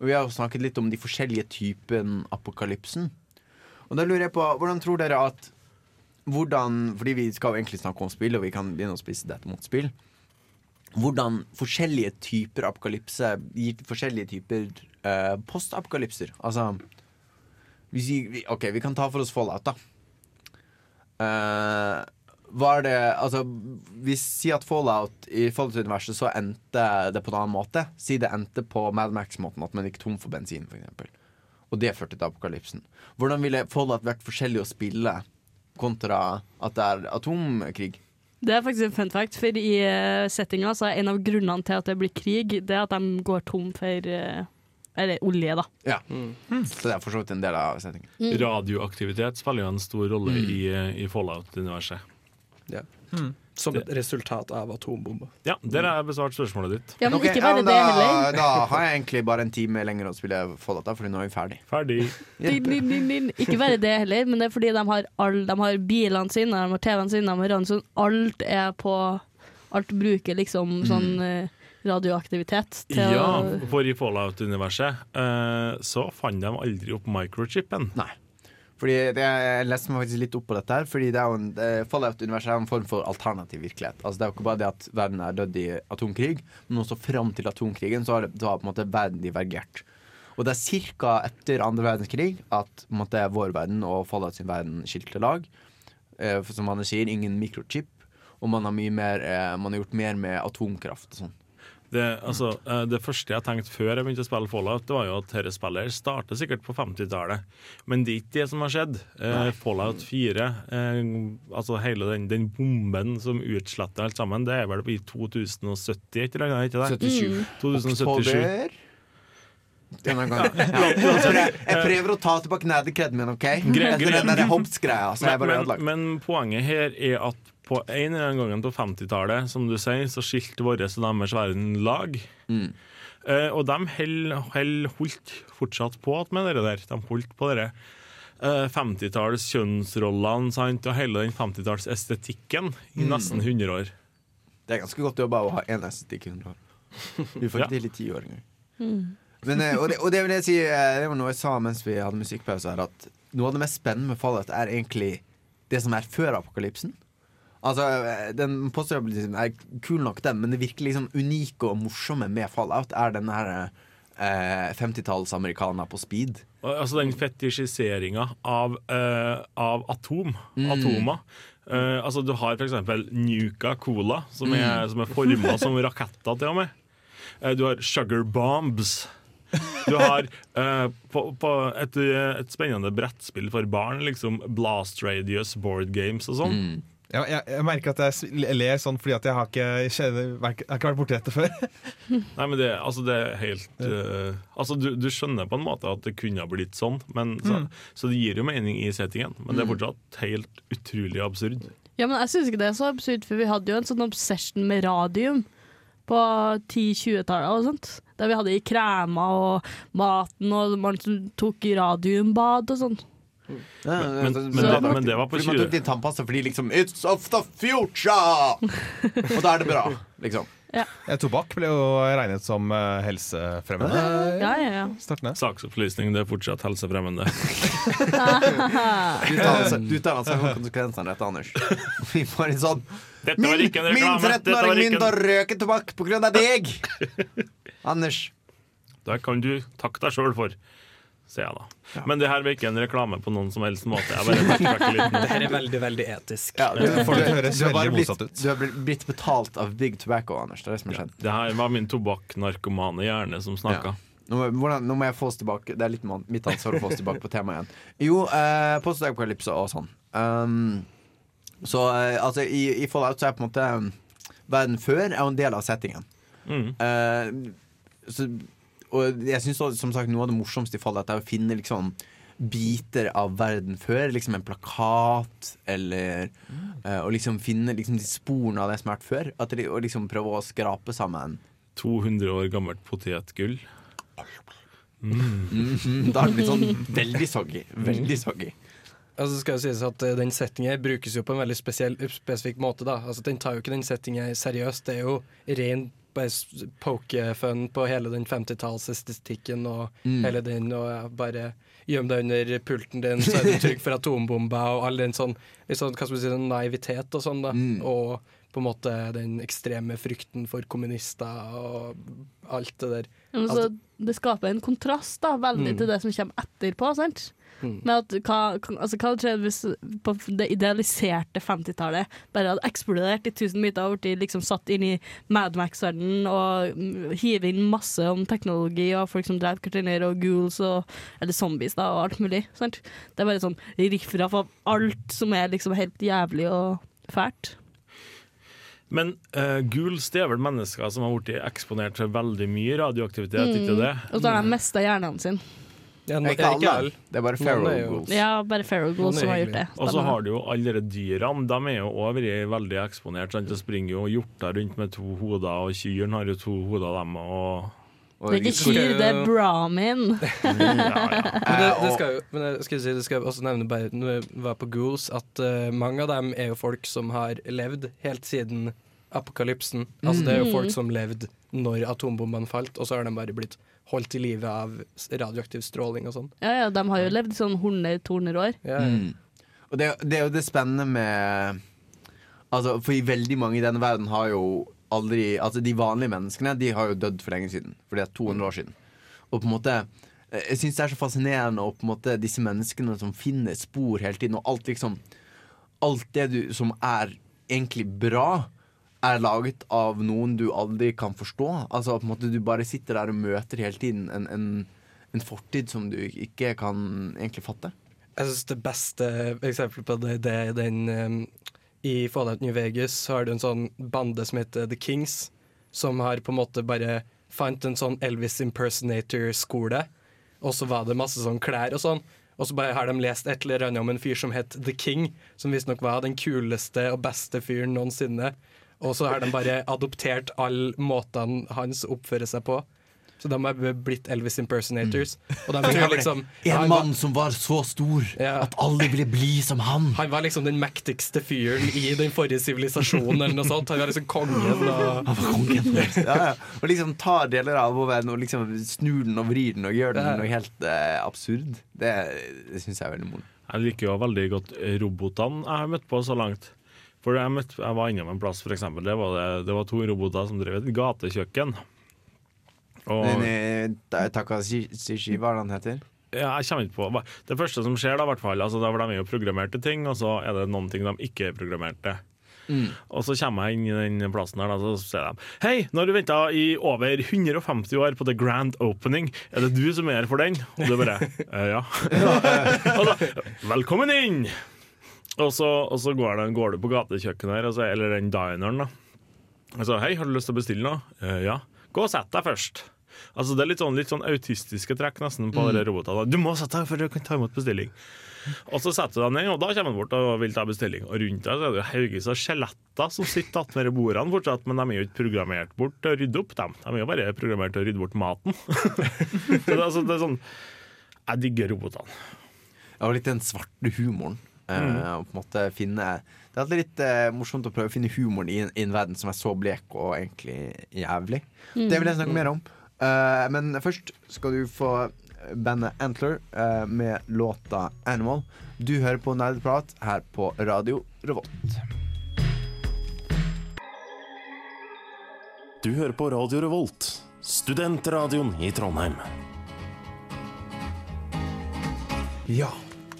[SPEAKER 4] Og vi har jo snakket litt om de forskjellige typen apokalypsen. Og da lurer jeg på, hvordan tror dere at hvordan, Fordi vi skal jo egentlig snakke om spill, og vi kan begynne å spise dette mot spill. Hvordan forskjellige typer apokalypse gir forskjellige typer eh, postapokalypser. Altså hvis vi, OK, vi kan ta for oss Fallout, da. Uh, var det Altså, vi sier at Fallout i Fallout-universet så endte det på en annen måte. Si det endte på Mad Max-måten, at man gikk tom for bensin, f.eks. Og det førte til apokalypsen. Hvordan ville Fallout vært forskjellig å spille kontra at det er atomkrig?
[SPEAKER 5] Det er faktisk en fun fact, for i uh, settinga så er en av grunnene til at det blir krig, det er at de går tom for eh, Eller olje, da.
[SPEAKER 4] Ja. Så det er for så vidt en del av settingen.
[SPEAKER 5] Mm.
[SPEAKER 6] Radioaktivitet spiller jo en stor rolle
[SPEAKER 4] Mm.
[SPEAKER 6] i, i Fallout-universet.
[SPEAKER 3] Ja.
[SPEAKER 7] Mm.
[SPEAKER 3] Som et resultat av atombomba.
[SPEAKER 6] Ja, der har jeg besvart spørsmålet ditt.
[SPEAKER 5] Ja, men
[SPEAKER 4] okay,
[SPEAKER 5] ikke bare
[SPEAKER 4] men
[SPEAKER 5] det
[SPEAKER 4] da,
[SPEAKER 5] heller.
[SPEAKER 4] Da har jeg egentlig bare en time lenger å spille Fallout, fordi nå er vi ferdig.
[SPEAKER 6] Ferdig. <laughs>
[SPEAKER 5] Din, din, din, din. Ikke bare det heller, men det er fordi de har, all, de har bilene sine, de har TV-ene sine, de har radioen sin. Alt er på Alt bruker liksom sånn eh, radioaktivitet til
[SPEAKER 6] Ja,
[SPEAKER 5] å
[SPEAKER 6] for i Fallout-universet eh, så fant de aldri opp microchipen.
[SPEAKER 4] Nei. Fordi det, Jeg leste meg faktisk litt opp på dette, her Fordi det er jo en, eh, Fallout-universet er en form for alternativ virkelighet. Altså Det er jo ikke bare det at verden er dødd i atomkrig, men også fram til atomkrigen så har, det, så har på en måte verden divergert. Og det er ca. etter andre verdenskrig at på en måte, vår verden og Fallout sin verden skilte lag. Eh, for som han sier, ingen mikrochip. Og man har, mye mer, eh, man har gjort mer med atomkraft og sånn.
[SPEAKER 6] Det, altså, eh, det første jeg tenkte før jeg begynte å spille Fallout, Det var jo at dette spillet starter sikkert på 50-tallet. Men det er ikke det som har skjedd. Eh, Fallout 4, eh, altså hele den, den bomben som utsletter alt sammen, det er vel i 2070, et eller annet? Ikke det?
[SPEAKER 4] 77.
[SPEAKER 5] Mm.
[SPEAKER 6] 2077.
[SPEAKER 4] Oktober. Denne. <laughs> Ja. Jeg, prøver, å ta tilbake nederkreden min, OK?
[SPEAKER 6] Gre-
[SPEAKER 4] Etter den der hops-greia. Så er jeg bare
[SPEAKER 6] men, men, men poenget her er at på en eller annen gang på 50-tallet, som du sier, så skilte våre og deres verden lag.
[SPEAKER 4] Mm.
[SPEAKER 6] Uh, og de held, held, holdt fortsatt på med det der. De holdt på det uh, 50-talls kjønnsrollene sant? og hele den 50-tallsestetikken i
[SPEAKER 4] Mm.
[SPEAKER 6] nesten 100 år.
[SPEAKER 4] Det er ganske godt jobba å ha én estetikk i 100 år. Vi får <laughs>
[SPEAKER 6] Ja.
[SPEAKER 4] ikke til i ti år engang.
[SPEAKER 5] Mm.
[SPEAKER 4] Men, uh, og, det, og det vil jeg si eh, Det var noe jeg sa mens vi hadde musikkpause her, at noe av det mest spennende med Fallout er egentlig det som er før apokalypsen. Altså, eh, Den postapokalypsen er kul nok, den, men det virkelig liksom unike og morsomme med Fallout er den her eh, 50-talls-amerikaner på speed.
[SPEAKER 6] Altså den fetisjiseringa av, eh, av atom,
[SPEAKER 4] Mm.
[SPEAKER 6] Atoma. Eh, altså Du har f.eks. Nuka Cola, som er,
[SPEAKER 4] Mm.
[SPEAKER 6] som er forma som raketter, til og med. Eh, du har Sugar Bombs. Du har eh, på, på et, et spennende brettspill for barn, liksom Blast Radius Board Games og sånn.
[SPEAKER 4] Mm.
[SPEAKER 7] Ja, jeg, jeg merker at jeg ler sånn fordi at jeg har ikke, kjenner, jeg har ikke vært borti dette før. <laughs>
[SPEAKER 6] Nei, men det, altså, det er helt uh, Altså, du, du skjønner på en måte at det kunne ha blitt sånn, men, så,
[SPEAKER 5] Mm.
[SPEAKER 6] så det gir jo mening i settingen. Men det er
[SPEAKER 5] Mm.
[SPEAKER 6] fortsatt helt utrolig absurd.
[SPEAKER 5] Ja, men jeg syns ikke det er så absurd, for vi hadde jo en sånn obsession med radium på 10-20-tallet og sånt. Der vi hadde i krema og maten, og man tok tok radiumbad og sånn.
[SPEAKER 4] Ja,
[SPEAKER 6] Men- men det- men det var på
[SPEAKER 4] fordi Man
[SPEAKER 6] 20.
[SPEAKER 4] tok litt tannpasta fordi liksom It's of the future! Og da er det bra, liksom.
[SPEAKER 5] Ja.
[SPEAKER 7] Tobakk ble jo regnet som eh, helsefremmende.
[SPEAKER 5] Ja, ja, ja.
[SPEAKER 7] Startende.
[SPEAKER 6] Saksopplysning, det er fortsatt helsefremmende.
[SPEAKER 4] Du tar altså, du tar altså konsekvensene av dette, Anders. Vi får en sånn
[SPEAKER 6] Dette var ikke en
[SPEAKER 4] Min
[SPEAKER 6] reklame, dette
[SPEAKER 4] 13-åring
[SPEAKER 6] ikke en-
[SPEAKER 4] begynte å røke tobakk av deg! Anders.
[SPEAKER 6] Det kan du takke deg sjøl for, sier jeg da. Men det her blir ikke en reklame på noen som helst måte. Nå. <laughs>
[SPEAKER 3] Det her er veldig, veldig etisk.
[SPEAKER 4] Ja, du, du,
[SPEAKER 7] Folk
[SPEAKER 4] du,
[SPEAKER 7] høres
[SPEAKER 4] har
[SPEAKER 7] veldig
[SPEAKER 4] blitt,
[SPEAKER 7] motsatt ut.
[SPEAKER 4] du har blitt- betalt av Big Tobacco, Anders. Det er det.
[SPEAKER 6] Det her var min tobakknarkomane hjerne som snakka.
[SPEAKER 4] Nå, må- hvordan, nå må jeg få oss tilbake Det er litt man- mitt ansvar å få oss tilbake på temaet igjen. Jo, eh, postapokalypse og sånn. Um, så eh, altså, i, i Fallout så er på en måte um, Verden før er jo en del av settingen.
[SPEAKER 6] Mm.
[SPEAKER 4] Eh, så, og jeg syns som sagt noe av det morsomste i Fallout er å finne liksom biter av verden før. Liksom en plakat, eller eh, Å liksom finne liksom, de sporene av det som har vært før. At de, og liksom prøve å skrape sammen
[SPEAKER 6] 200 år gammelt potetgull.
[SPEAKER 4] Mm. Da er det blitt sånn veldig soggy. Veldig soggy.
[SPEAKER 3] Altså skal jo sies at eh, Den settingen brukes jo på en veldig spesiell, spesifikk måte. da Altså Den tar jo ikke den settingen seriøst. Det er jo ren bare poke fun på hele den 50-tallsestetikken og
[SPEAKER 4] Mm.
[SPEAKER 3] hele den. Og bare gjem deg under pulten din, så er du trygg for <laughs> atombomber og all den sånn, sånn hva skal vi si, sånn naivitet og sånn. da
[SPEAKER 4] Mm.
[SPEAKER 3] Og på en måte den ekstreme frykten for kommunister og alt det der.
[SPEAKER 5] Ja, men
[SPEAKER 3] Alt-
[SPEAKER 5] så det skaper en kontrast da, veldig
[SPEAKER 3] Mm.
[SPEAKER 5] til det som kommer etterpå. sant?
[SPEAKER 3] Mm.
[SPEAKER 5] Med at, hva, altså, hva hadde skjedd hvis på det idealiserte 50-tallet bare hadde eksplodert i tusen biter og blitt liksom satt inn i Mad Max-verdenen og mm, hive inn masse om teknologi og folk som drev kartiner og ghouls og eller zombies da, og alt mulig. sant? Det er bare sånn riffraff av alt som er liksom helt jævlig og fælt.
[SPEAKER 6] Men uh, ghouls det er vel mennesker som har blitt eksponert for veldig mye radioaktivitet, ikke det?
[SPEAKER 5] Mm. Og så har de mista hjernen sine.
[SPEAKER 3] Ja,
[SPEAKER 4] Ikke alle. Det er bare feral ghouls.
[SPEAKER 5] Ja, bare Feral Ghouls som har gjort det.
[SPEAKER 6] Og så har du jo alle de dyrene. De er jo òg veldig eksponert. Sant? Det springer jo hjorter rundt med to hoder, og kyrne har jo to hoder, dem. Og
[SPEAKER 5] Det er ikke kyr, det er brahmin. <laughs>
[SPEAKER 3] Men det, det skal jo men jeg skal si, det skal også nevne bare når jeg var på Ghouls, at uh, mange av dem er jo folk som har levd helt siden apokalypsen. Altså Det er jo
[SPEAKER 5] Mm.
[SPEAKER 3] folk som levde når atombombene falt, og så har de bare blitt holdt i live av radioaktiv stråling og sånn.
[SPEAKER 5] Ja, ja, de har jo levd sånn 100-200 år.
[SPEAKER 4] Mm. Og det, det er jo det spennende med Altså, For i veldig mange i denne verden har jo aldri Altså, de vanlige menneskene De har jo dødd for lenge siden. For det er 200 år siden. Og på en måte eh, Jeg syns det er så fascinerende Og på en måte disse menneskene som finner spor hele tiden, og alt liksom Alt det du, som er egentlig bra, er laget av noen du aldri kan forstå. Altså på en måte Du bare sitter der og møter hele tiden en, en, en fortid som du ikke kan egentlig fatte.
[SPEAKER 3] Jeg synes det beste eksempelet på det, det er den um, I Fallout New Vegas har du en sånn bande som heter The Kings, som har på en måte bare fant en sånn Elvis impersonator-skole, og så var det masse sånn klær og sånn. Og så bare har de lest et eller annet om en fyr som het The King, som visstnok var den kuleste og beste fyren noensinne. Og så har de bare adoptert alle måtene hans oppfører seg på. Så de har blitt Elvis impersonators. Og de tror liksom
[SPEAKER 4] En
[SPEAKER 3] han var-
[SPEAKER 4] mann som var så stor at alle ville bli som han.
[SPEAKER 3] Han var liksom den mektigste fyren i den forrige sivilisasjonen, eller noe sånt. Han var liksom kongen. Og...
[SPEAKER 4] Han var kongen. ja, <laughs> ja. Og liksom tar deler av vår verden og liksom snur den og vrir den og gjør den
[SPEAKER 6] Ja.
[SPEAKER 4] noe helt eh, absurd. Det, det syns jeg er veldig moro.
[SPEAKER 6] Jeg liker jo veldig godt robotene jeg har møtt på så langt. For jeg, møtte, jeg var innom en plass, for eksempel. Det var, det, det var to roboter som drev et gatekjøkken. Og,
[SPEAKER 4] Den, eh, Ta- hva er det han heter?
[SPEAKER 6] ja, jeg kommer ikke på Det første som skjer, da, hvert fall, altså, da, for de er jo programmerte ting, og så er det noen ting de ikke er programmerte.
[SPEAKER 4] Mm.
[SPEAKER 6] Og så kommer jeg inn i den plassen her, da, så sier de Hei, nå har du venta i over 150 år på The Grand Opening. Er det du som er her for den? Og du bare eh, Ja. <laughs> <laughs> og da, Velkommen inn! Og så, og så går, den, går du på gatekjøkkenet her, altså, eller den dineren, da. Og så Hei, har du lyst til å bestille noe? «Eh, ja. Gå og sett deg først. Altså Det er litt sånn, litt sånn autistiske trekk nesten på
[SPEAKER 4] Mm.
[SPEAKER 6] robotene. Du må sette deg for du kan ta imot bestilling. Og så setter du deg ned, og da kommer han bort og vil ta bestilling. Og rundt deg så er det haugevis av skjeletter som sitter attmed bordene fortsatt, men de er jo ikke programmert bort til å rydde opp dem. De er jo bare programmert til å rydde bort maten. <laughs> så det, er altså, det er sånn Jeg digger robotene.
[SPEAKER 4] Ja, og litt den svarte humoren. Eh,
[SPEAKER 6] Mm.
[SPEAKER 4] og på en måte finne Det er litt eh, morsomt å prøve å finne humoren i en, i en verden som er så blek og egentlig jævlig.
[SPEAKER 5] Mm.
[SPEAKER 4] Det vil jeg snakke mer om. Uh, men først skal du få bandet Antler uh, med låta 'Animal'. Du hører på Nerdprat her på Radio Revolt.
[SPEAKER 14] Du hører på Radio Revolt, studentradioen i Trondheim.
[SPEAKER 4] Ja.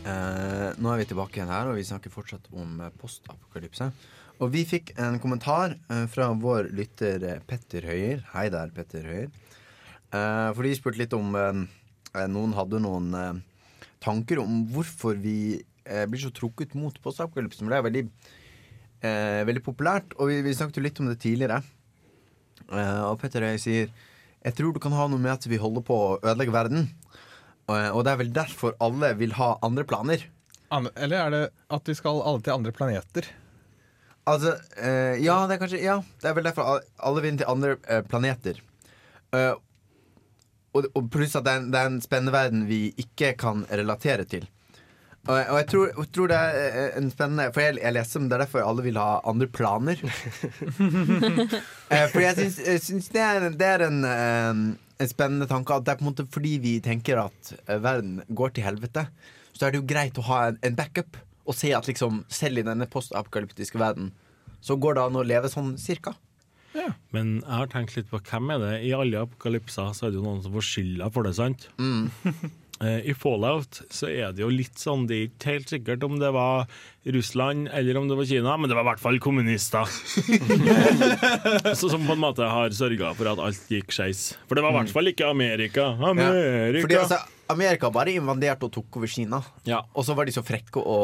[SPEAKER 4] Eh, nå er vi tilbake igjen her, og vi snakker fortsatt om eh, postapokalypse. Og vi fikk en kommentar eh, fra vår lytter eh, Petter Høyer. Hei der, Petter Høyer. Eh, for de spurte litt om noen hadde noen tanker om hvorfor vi blir så trukket mot postapokalypsen. For det er veldig, veldig populært, og vi, vi snakket jo litt om det tidligere. Og Petter Høyer sier Jeg tror det kan ha noe med at vi holder på å ødelegge verden. Og og det er vel derfor alle vil ha andre planer.
[SPEAKER 7] Eller er det at vi skal alle til andre planeter?
[SPEAKER 4] Altså, eh, ja, det er kanskje Ja, det er vel derfor alle- vil til andre eh, planeter. Uh, og, og pluss at det er, en, det er en spennende verden vi ikke kan relatere til. Og, og jeg, tror, jeg tror det er eh, en spennende For jeg, jeg leser om det er derfor alle vil ha andre planer. uh, <laughs> for jeg syns, det er, det er en, eh, en spennende tanke at det er på en måte fordi vi tenker at eh, verden går til helvete, så er det jo greit å ha en, en backup og se at liksom selv i denne postapokalyptiske verden så går det an å leve sånn cirka. Ja.
[SPEAKER 6] Men jeg har tenkt litt på hvem er det I alle apokalypser så er det jo noen som får skylda for det, sant? Eh, <laughs> I Fallout så er det jo litt sånn Det er ikke helt sikkert om det var Russland eller om det var Kina, men det var i hvert fall kommunister. <laughs> så Som på en måte har sørga for at alt gikk skeis. For det var i hvert fall ikke Amerika. Amerika!
[SPEAKER 4] Fordi altså, Amerika bare invaderte og tok over Kina. Og så var de så frekke å,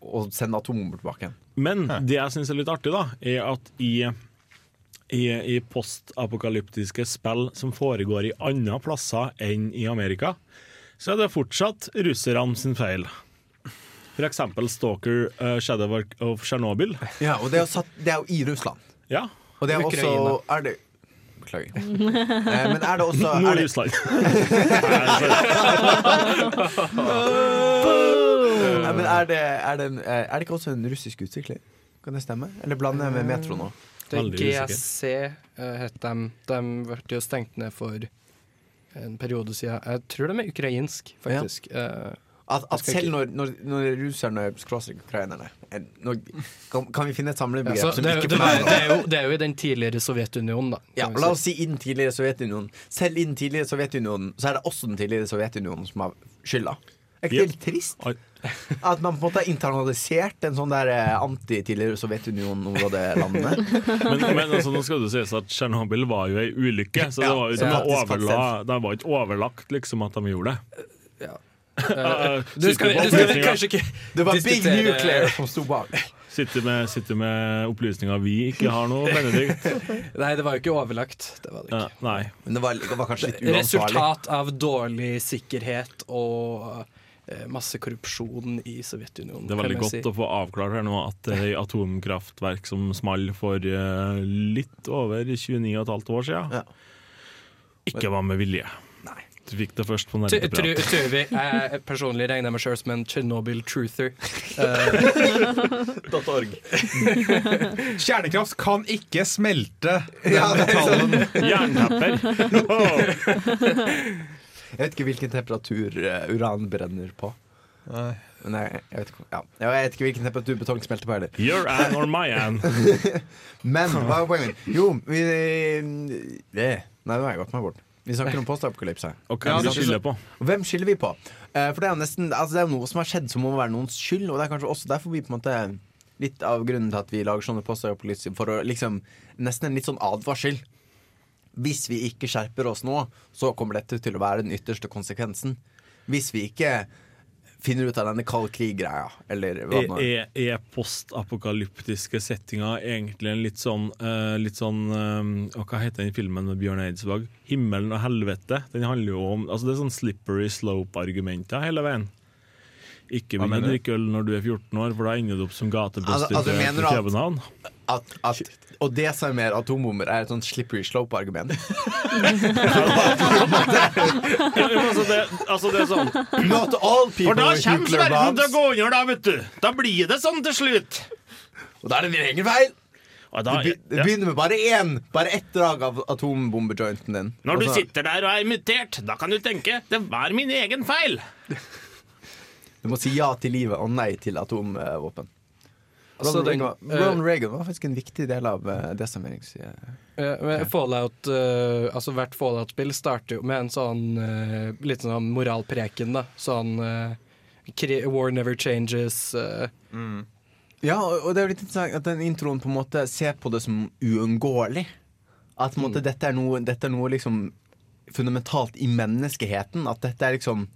[SPEAKER 4] å sende atombomber tilbake.
[SPEAKER 6] Men det jeg syns er litt artig, da, er at i, i, i postapokalyptiske spill som foregår i andre plasser enn i Amerika, så er det fortsatt russerne sin feil. Eksempel Stalker uh, Shadow of Chernobyl.
[SPEAKER 4] Ja, og det er, satt, det er jo i Russland.
[SPEAKER 6] Ja.
[SPEAKER 4] Og det er også er det, Beklager. <laughs> Eh, men er det også det,
[SPEAKER 6] Nord-Russland. <laughs>
[SPEAKER 4] Men er det, er, det eh, er det ikke også en russisk utvikler? Kan det stemme? Eller blander jeg med Metro nå?
[SPEAKER 3] Det er GSC uh, het de. De ble jo stengt ned for en periode siden. Jeg tror de er ukrainsk, faktisk. Ja.
[SPEAKER 4] At, at selv når, når, når russerne skråstrek ukrainerne er- når, kan, kan vi finne et samlebegrep
[SPEAKER 3] ja, det, det, det, det er jo i den tidligere Sovjetunionen, da.
[SPEAKER 4] Ja, La oss si i den tidligere Sovjetunionen. Selv i den tidligere Sovjetunionen Så er det også den tidligere Sovjetunionen som har skylda. Er ikke det litt trist? <laughs> At man på en måte har internalisert en sånn der eh, anti-tidligere Sovjetunionen-områdelandene. <laughs>
[SPEAKER 6] Men, men altså, nå skal det sies at Tsjernobyl var jo ei ulykke, så det var, jo
[SPEAKER 4] som
[SPEAKER 6] ikke overla, det var ikke overlagt liksom at de gjorde det.
[SPEAKER 3] Ja.
[SPEAKER 6] Uh, <laughs>
[SPEAKER 3] Du skal- du skal kanskje ikke
[SPEAKER 4] Det var big nuclear som sto bak.
[SPEAKER 6] Sitter med, sitter med opplysninger vi ikke har nå, Benedikt.
[SPEAKER 3] Nei, det var jo ikke overlagt. Det var det ikke.
[SPEAKER 6] Uh, nei.
[SPEAKER 4] Men det var, det var kanskje litt uansvarlig.
[SPEAKER 3] Resultat av dårlig sikkerhet og eh, masse korrupsjon i Sovjetunionen.
[SPEAKER 6] Det er veldig godt
[SPEAKER 3] si.
[SPEAKER 6] å få avklart her nå at det er atomkraftverk som small for eh, litt over 29,5 år siden, ikke var med vilje. Du fikk det først på nerdeprat.
[SPEAKER 3] Tror vi Jeg personlig regner meg sjøl som en Chernobyl-truther. <laughs>
[SPEAKER 4] .org.
[SPEAKER 7] Kjernekraft kan ikke smelte den
[SPEAKER 4] metallen. er sånn.
[SPEAKER 7] metallen.
[SPEAKER 4] Jeg vet ikke hvilken temperatur eh, uran brenner på.
[SPEAKER 7] Nei.
[SPEAKER 4] Nei, jeg vet ikke, ja. jeg vet ikke hvilken temperatur betong smelter på heller.
[SPEAKER 6] Your an or my an. <laughs>
[SPEAKER 4] Men hva er poenget mitt? Jo, vi det. Nei, nå har jeg gått meg bort. Vi snakker om postapokalypse.
[SPEAKER 6] Okay, ja, vi på.
[SPEAKER 4] Og hvem skylder vi på? Eh, for det er jo nesten altså Det er noe som har skjedd som må være noens skyld, og det er kanskje også derfor vi på en måte Litt av grunnen til at vi lager sånne postapokalypse, for å liksom Nesten en litt sånn advarsel. Hvis vi ikke skjerper oss nå, så kommer dette til å være den ytterste konsekvensen. Hvis vi ikke finner ut av denne kald krig-greia, eller hva det nå er.
[SPEAKER 6] Er, er postapokalyptiske settinger egentlig en litt sånn, uh, litt sånn uh, Hva heter den filmen med Bjørn Eidsvåg? 'Himmelen og helvete'. Den handler jo om altså Det er sånn slippery slope-argumenter hele veien. Ikke begynn å drikke øl når du er 14 år, for da ender du opp som
[SPEAKER 4] Altså,
[SPEAKER 6] gateprostituert
[SPEAKER 4] altså, mener
[SPEAKER 6] i
[SPEAKER 4] At, at-
[SPEAKER 6] og
[SPEAKER 4] det som er mer atombomber er et sånt slippery slope-argument. <laughs>
[SPEAKER 6] Ja, altså, det, altså det er sånn
[SPEAKER 4] Not all people
[SPEAKER 6] For da kommer verden til å gå under, da, vet du. Da blir det sånn til slutt.
[SPEAKER 4] Og da er det din egen feil.
[SPEAKER 6] Da,
[SPEAKER 4] Det, begynner med bare én, bare ett drag av atombombejointen din.
[SPEAKER 6] Når du sitter der og er mutert, da kan du tenke 'det var min egen feil'.
[SPEAKER 4] Du må si ja til livet og nei til atomvåpen.
[SPEAKER 3] Så
[SPEAKER 4] Ronald
[SPEAKER 3] den-
[SPEAKER 4] Reagan, Ronald Reagan var faktisk en viktig del av uh, desarmerings...
[SPEAKER 3] Uh, Fallout, uh, altså Hvert Fallout-spill starter jo med en sånn uh, litt sånn moralpreken. da Sånn eh, kri- War never changes. Mm.
[SPEAKER 4] Ja, og det er jo litt interessant at den introen på en måte ser på det som uunngåelig. At på en måte, dette, er noe, dette er noe liksom fundamentalt i menneskeheten. At dette er liksom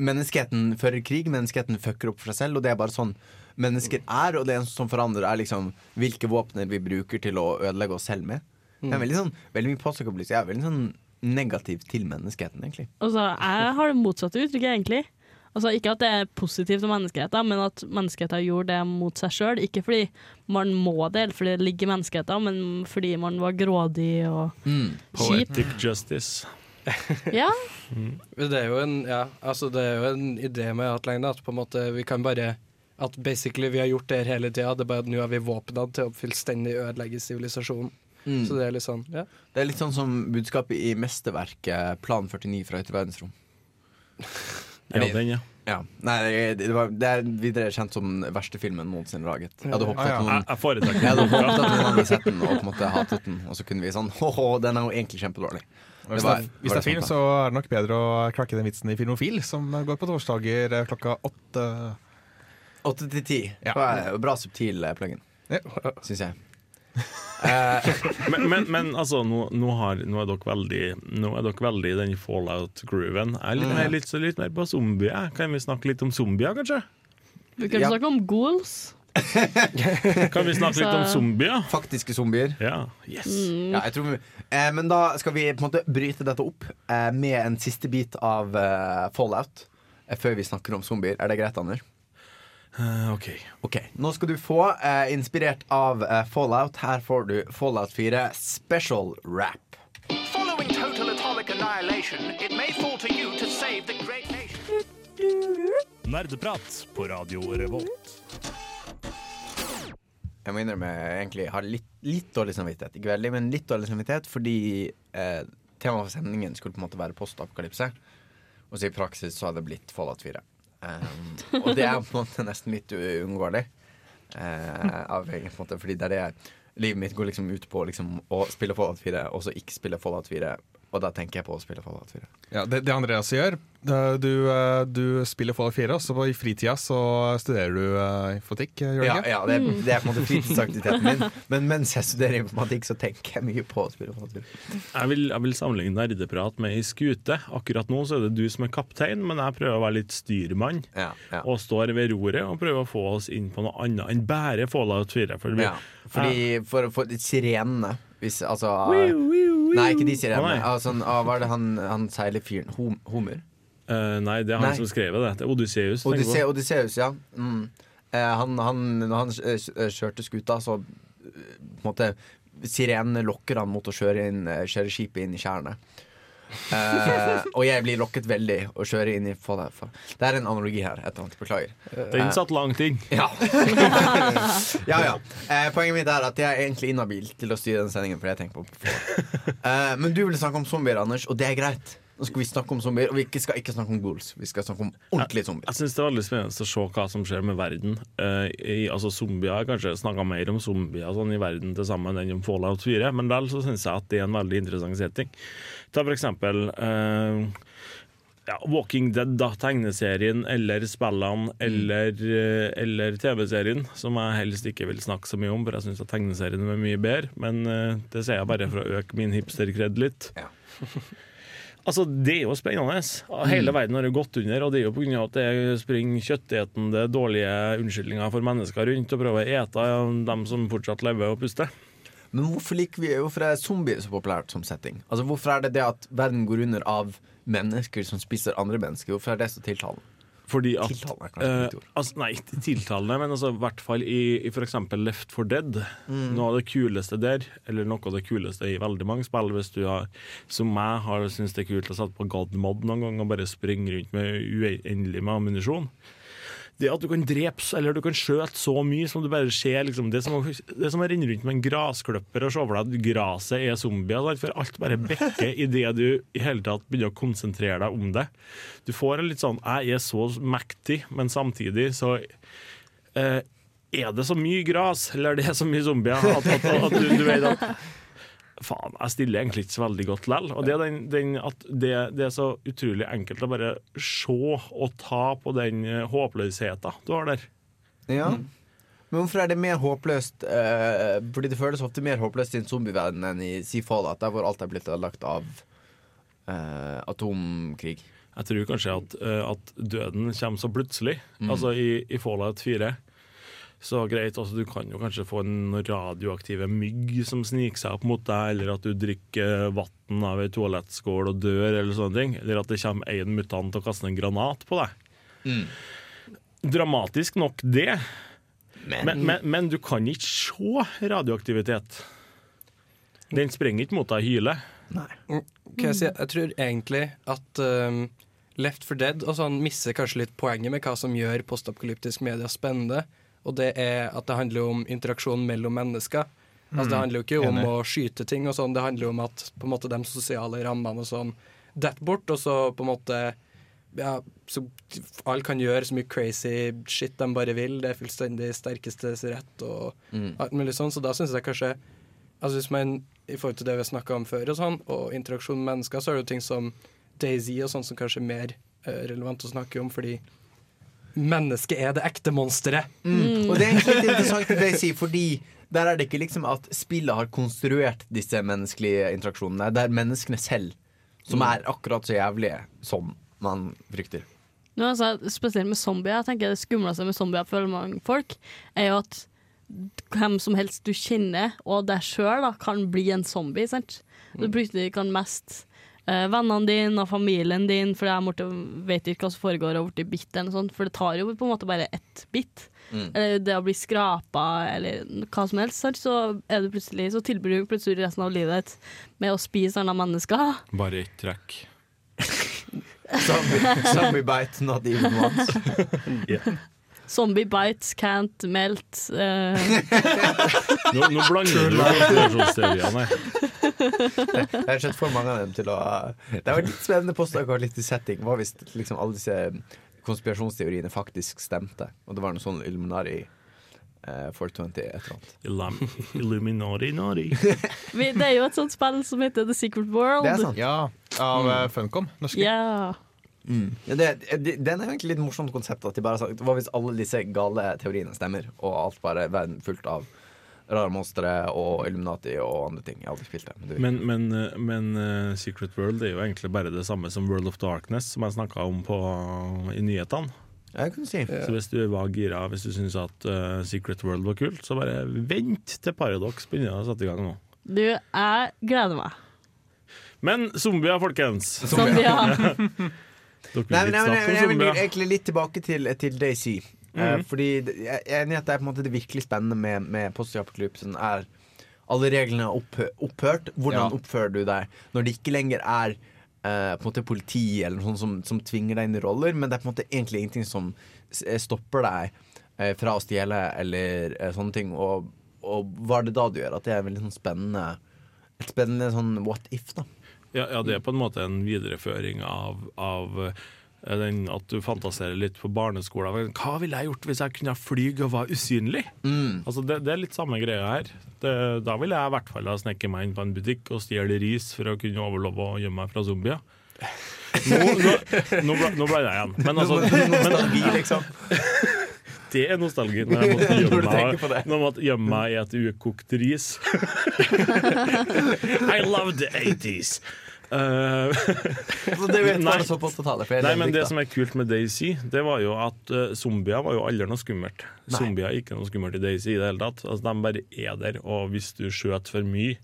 [SPEAKER 4] Menneskeheten fører krig, menneskeheten fucker opp for seg selv, og det er bare sånn mennesker er, og det eneste som forandrer, er liksom hvilke våpner vi bruker til å ødelegge oss selv med. Det er veldig sånn Veldig mye jeg er veldig sånn negativ til menneskeheten, egentlig.
[SPEAKER 5] Altså, jeg har det motsatte uttrykket, egentlig. Altså, ikke at det er positivt om menneskeheten, men at menneskeheten gjorde det mot seg sjøl. Ikke fordi man må det, eller fordi det ligger i menneskeheten, men fordi man var grådig og
[SPEAKER 6] Mm.
[SPEAKER 5] kjip.
[SPEAKER 6] Poetic justice. <laughs>
[SPEAKER 5] Ja.
[SPEAKER 3] Det er jo en Ja, altså det er jo en idé med Outline at på en måte vi kan bare At basically vi har gjort det her hele tida, det er bare at nå har vi våpna til å fullstendig ødelegge sivilisasjonen.
[SPEAKER 4] Mm.
[SPEAKER 3] Så det er litt sånn, ja.
[SPEAKER 4] Det er litt sånn som budskapet i mesterverket Plan 49 fra Ytre verdensrom. <laughs>
[SPEAKER 6] Ja, den, ja.
[SPEAKER 4] Ja. Nei, det, det, var, det er videre kjent som den verste filmen noensinne laget. Jeg hadde håpet
[SPEAKER 6] Ah, ja.
[SPEAKER 4] at noen
[SPEAKER 6] Jeg- jeg foretrekker den.
[SPEAKER 4] Jeg hadde håpet at noen hadde sett den og på en måte hatet den, og så kunne vi sånn <laughs> Hå-hå, den er jo egentlig kjempedårlig.
[SPEAKER 7] Hvis det, er, hvis det er film, så er det nok bedre å klakke den vitsen i Filmofil, som går på torsdager eh, klokka åtte.
[SPEAKER 4] Åtte til ti. Bra subtil pluggen, plugin,
[SPEAKER 7] Ja.
[SPEAKER 4] syns jeg. <laughs>
[SPEAKER 6] men, men, men altså, nå, nå, har, nå, er dere veldig, nå er dere veldig i den fallout-grooven. Jeg er litt, er litt, litt mer på zombier. Kan vi snakke litt om zombier, kanskje?
[SPEAKER 5] Vi kan
[SPEAKER 4] Ja.
[SPEAKER 5] snakke om ghouls. <laughs>
[SPEAKER 6] Kan vi snakke litt om zombier?
[SPEAKER 4] Faktiske zombier.
[SPEAKER 6] Ja, yes.
[SPEAKER 5] Mm.
[SPEAKER 4] Ja, jeg tror vi, eh, men da skal vi på en måte bryte dette opp eh, med en siste bit av eh, Fallout. Eh, før vi snakker om zombier. Er det greit, Anders?
[SPEAKER 6] Uh, ok.
[SPEAKER 4] Ok, Nå skal du få, eh, inspirert av eh, Fallout, her får du Fallout 4 Special Rap.
[SPEAKER 15] Following total atomic annihilation, it may fall to you to save the great nation.
[SPEAKER 6] Nerdeprat på Radio Revolt.
[SPEAKER 4] Jeg må innrømme egentlig har litt, litt dårlig samvittighet. Ikke veldig, men litt dårlig samvittighet fordi eh, temaet for sendingen skulle på en måte være postapokalypse. Og så i praksis så har det blitt Fallout 4. Um, og det er på en måte nesten litt uunngåelig. Uh, av egen måte, fordi det er det livet mitt går liksom ut på liksom, å spille Fallout 4, og så ikke spille Fallout 4. Og da tenker jeg på å spille Fallout 4.
[SPEAKER 7] Ja, det, det Andreas gjør, du, eh, du spiller Fallout 4, og så i fritida så studerer du eh, informatikk, gjør
[SPEAKER 4] Ja, ja det, er, det er på en måte fritidsaktiviteten min. Men mens jeg studerer informatikk, så tenker jeg mye på å spille Fallout 4.
[SPEAKER 6] Jeg vil, jeg vil sammenligne nerdeprat med ei skute. Akkurat nå så er det du som er kaptein, men jeg prøver å være litt styrmann. Og står ved roret og prøver å få oss inn på noe annet enn bare Fallout 4. For vi,
[SPEAKER 4] Ja, fordi for, for sirenene hvis, altså,
[SPEAKER 6] wiu.
[SPEAKER 4] Nei, ikke de sirenene.
[SPEAKER 6] nei.
[SPEAKER 4] altså, ah, hva er det han, han seilerfyren? Hom, Homer?
[SPEAKER 6] Uh, nei, det er han
[SPEAKER 4] Nei.
[SPEAKER 6] som skrev det. Det er Odysseus.
[SPEAKER 4] Odysse,
[SPEAKER 6] på.
[SPEAKER 4] Odysseus, ja. Mm. Eh, han, han, når han eh, kjørte skuta, så på en måte Sirenene lokker han mot å kjøre, inn, kjøre skipet inn i tjærene. Eh, og jeg blir lokket veldig å kjøre inn i Fallout. Det er en analogi her. Annet, Beklager.
[SPEAKER 6] Den
[SPEAKER 4] Eh,
[SPEAKER 6] satt langt <laughs> inn.
[SPEAKER 4] Ja. ja, ja. Uh, poenget mitt er at jeg er egentlig inhabil til å styre den sendingen. For jeg tenker på eh, Men du ville snakke om zombier, Anders, og det er greit. Nå skal vi snakke om zombier, og vi skal ikke snakke om ghouls. Vi skal snakke om ordentlige zombier.
[SPEAKER 6] Jeg syns det er veldig spennende å se hva som skjer med verden. Uh, i, altså Zombier Jeg har kanskje snakka mer om zombier sånn, i verden til sammen enn om Fallout 4, men vel så syns jeg at det er en veldig interessant setting. Ta for eksempel uh, ja, Walking Dead, da, tegneserien, eller spillene, eller, eh, eller TV-serien, som jeg helst ikke vil snakke så mye om, for jeg syns tegneserien er mye bedre, men uh, det sier jeg bare for å øke min hipsterkred litt. <laughs> Altså, Det er jo spennende. Hele
[SPEAKER 4] Mm.
[SPEAKER 6] verden har jo gått under, og det er jo pga. at det springer kjøttetende, dårlige unnskyldninger for mennesker rundt og prøver å ete dem som fortsatt lever og puster.
[SPEAKER 4] Men hvorfor vi Hvorfor er zombier så populært som setting? Altså Hvorfor er det det at verden går under av mennesker som spiser andre mennesker? Hvorfor er det så tiltalende?
[SPEAKER 6] Fordi at
[SPEAKER 4] Tiltalende er ord.
[SPEAKER 6] altså, Nei, tiltalende, men altså, i hvert fall i, i f.eks. Left for Dead.
[SPEAKER 4] Mm.
[SPEAKER 6] Noe av det kuleste der, eller noe av det kuleste i veldig mange spill, hvis du har, som meg har syntes det er kult å sette på God Mod noen gang og bare springe rundt med uendelig med ammunisjon. Det at du kan drepe eller du kan skjøte så mye som du bare ser liksom, Det som det som rundt med en gressklipper og se for deg at gresset er zombier. sant? For alt bare bekker idet du i hele tatt begynner å konsentrere deg om det. Du får en litt sånn 'jeg er så mektig', men samtidig så eh, er det så mye gras, eller det er så mye zombier, at, at, at du, du vet at Faen, jeg stiller egentlig ikke så veldig godt lell. Og det er, den, den, at det, det er så utrolig enkelt å bare se og ta på den eh, håpløsheten du har der.
[SPEAKER 4] Ja. Men hvorfor er det mer håpløst uh, Fordi det føles ofte mer håpløst i en zombieverden enn i si Fallout, der hvor alt er blitt ødelagt av uh, atomkrig.
[SPEAKER 6] Jeg tror kanskje at, uh, at døden kommer så plutselig.
[SPEAKER 4] Mm.
[SPEAKER 6] Altså i, i Fallout 4. Så greit, altså Du kan jo kanskje få en radioaktive mygg som sniker seg opp mot deg, eller at du drikker vann av ei toalettskål og dør, eller sånne ting. Eller at det kommer en mutant og kaster en granat på deg.
[SPEAKER 4] Mm.
[SPEAKER 6] Dramatisk nok, det.
[SPEAKER 4] Men-
[SPEAKER 6] Men, men, men du kan ikke se radioaktivitet. Den sprenger ikke mot deg og hyler.
[SPEAKER 3] Mm, jeg, si, jeg tror egentlig at um, Left for Dead og sånn misser kanskje litt poenget med hva som gjør postapokalyptisk media spennende. Og det er at det handler om interaksjon mellom mennesker. Altså Det
[SPEAKER 7] Mm,
[SPEAKER 3] handler jo ikke om
[SPEAKER 7] enig.
[SPEAKER 3] å skyte ting, og sånn Det handler jo om at på en måte de sosiale rammene og sånn detter bort, og så på en måte ja, så Alle kan gjøre så mye crazy shit de bare vil. Det er fullstendig sterkestes rett og
[SPEAKER 4] Mm.
[SPEAKER 3] alt mulig sånn. Så da syns jeg kanskje Altså hvis man, I forhold til det vi har snakka om før, og sånn Og interaksjon med mennesker, så er det jo ting som Daisy og sånn som kanskje er mer eh, relevant å snakke om, fordi mennesket er det ekte monsteret.
[SPEAKER 4] Mm. Og det er egentlig litt interessant det jeg sier, fordi der er det ikke liksom at spillet har konstruert disse menneskelige interaksjonene. Det er menneskene selv som
[SPEAKER 3] Mm.
[SPEAKER 4] er akkurat så jævlige som man frykter.
[SPEAKER 5] Nå, altså, spesielt med zombier. Jeg tenker Det skumleste med zombier for veldig mange folk, er jo at hvem som helst du kjenner, og deg sjøl, kan bli en zombie. sant? Du plutselig kan mest eh, vennene dine og familien din, for jeg måtte, vet ikke hva som foregår, og blitt bitt eller noe sånt. For det tar jo på en måte bare ett bitt.
[SPEAKER 4] Mm.
[SPEAKER 5] Eller det å bli skrapa, eller hva som helst. Sant? Så, er du plutselig, så tilbringer du plutselig resten av livet ditt med å spise andre mennesker.
[SPEAKER 6] Bare ett trekk.
[SPEAKER 4] Zombie, zombie bite, not even once.
[SPEAKER 5] Zombie bites can't melt. uh. <laughs>
[SPEAKER 6] Nå, nå blander du konspirasjonsteoriene her.
[SPEAKER 4] Jeg har sett for mange av dem til å Det var litt spennende postapokalyptisk setting. Hva hvis liksom alle disse konspirasjonsteoriene faktisk stemte? Og det var noe sånn Illuminari eh, 420 et eller annet.
[SPEAKER 6] Illuminati nari. <laughs>
[SPEAKER 5] Det er jo et sånt spill som heter The Secret World.
[SPEAKER 4] Det er sant.
[SPEAKER 7] Ja, av eh, Funcom. Norske.
[SPEAKER 5] Ja.
[SPEAKER 4] Mm. Ja, det, det, den er jo egentlig litt morsomt konsept. At de bare har sagt Hva hvis alle disse gale teoriene stemmer, og alt bare er verden fullt av rare monstre og Illuminati og andre ting? Jeg har aldri spilt det. Men
[SPEAKER 6] Men, men, eh, men eh, Secret World er jo egentlig bare det samme som World of Darkness, som jeg snakka om på, i nyhetene.
[SPEAKER 4] jeg kunne si
[SPEAKER 6] Så hvis du var gira, hvis du syns at uh, Secret World var kult, så bare vent til Paradox begynner å sette i gang nå.
[SPEAKER 5] Du, jeg gleder meg.
[SPEAKER 6] Men zombier, folkens!
[SPEAKER 5] Zombier. <laughs> <laughs>
[SPEAKER 4] Nei, men, nei, men,
[SPEAKER 6] jeg,
[SPEAKER 4] jeg vil egentlig litt tilbake til, til Daisy. Eh,
[SPEAKER 6] Mhm.
[SPEAKER 4] fordi jeg er enig i at det er på en måte det virkelig spennende med, med postapokalypsen er alle reglene er opphø opphørt. Hvordan
[SPEAKER 7] Ja.
[SPEAKER 4] oppfører du deg når det ikke lenger er eh, på en måte politi eller noe sånt som, som tvinger deg inn i roller, men det er på en måte egentlig ingenting som eh, stopper deg eh, fra å stjele eller eh, sånne ting. Og, og hva er det da du gjør? At det er veldig sånn spennende et spennende sånn what if, da.
[SPEAKER 6] Ja, ja, det er på en måte en videreføring av, av eh, den at du fantaserer litt på barneskolen. Hva ville jeg gjort hvis jeg kunne flyge og var usynlig? Altså det, det er litt samme greia her. Det, da ville jeg i hvert fall ha sneket meg inn på en butikk og stjålet ris for å kunne overleve og gjemme meg fra zombier. Nå, nå, nå, ble jeg igjen. Men altså
[SPEAKER 4] Nostalgi, liksom. <laughs>
[SPEAKER 6] Det er nostalgi <laughs> når jeg måtte gjemme meg i et ukokt ris. <laughs> I love the 80s. Uh, <laughs>
[SPEAKER 4] det vet
[SPEAKER 6] Nei.
[SPEAKER 4] så på 80-tallet. for jeg
[SPEAKER 6] Nei, men det som er kult med Daisy, det var jo at uh, zombier var jo aldri noe skummelt.
[SPEAKER 4] Nei.
[SPEAKER 6] Zombier er ikke noe skummelt i Daisy i det hele tatt. Altså, de bare er der, og hvis du skjøter for mye,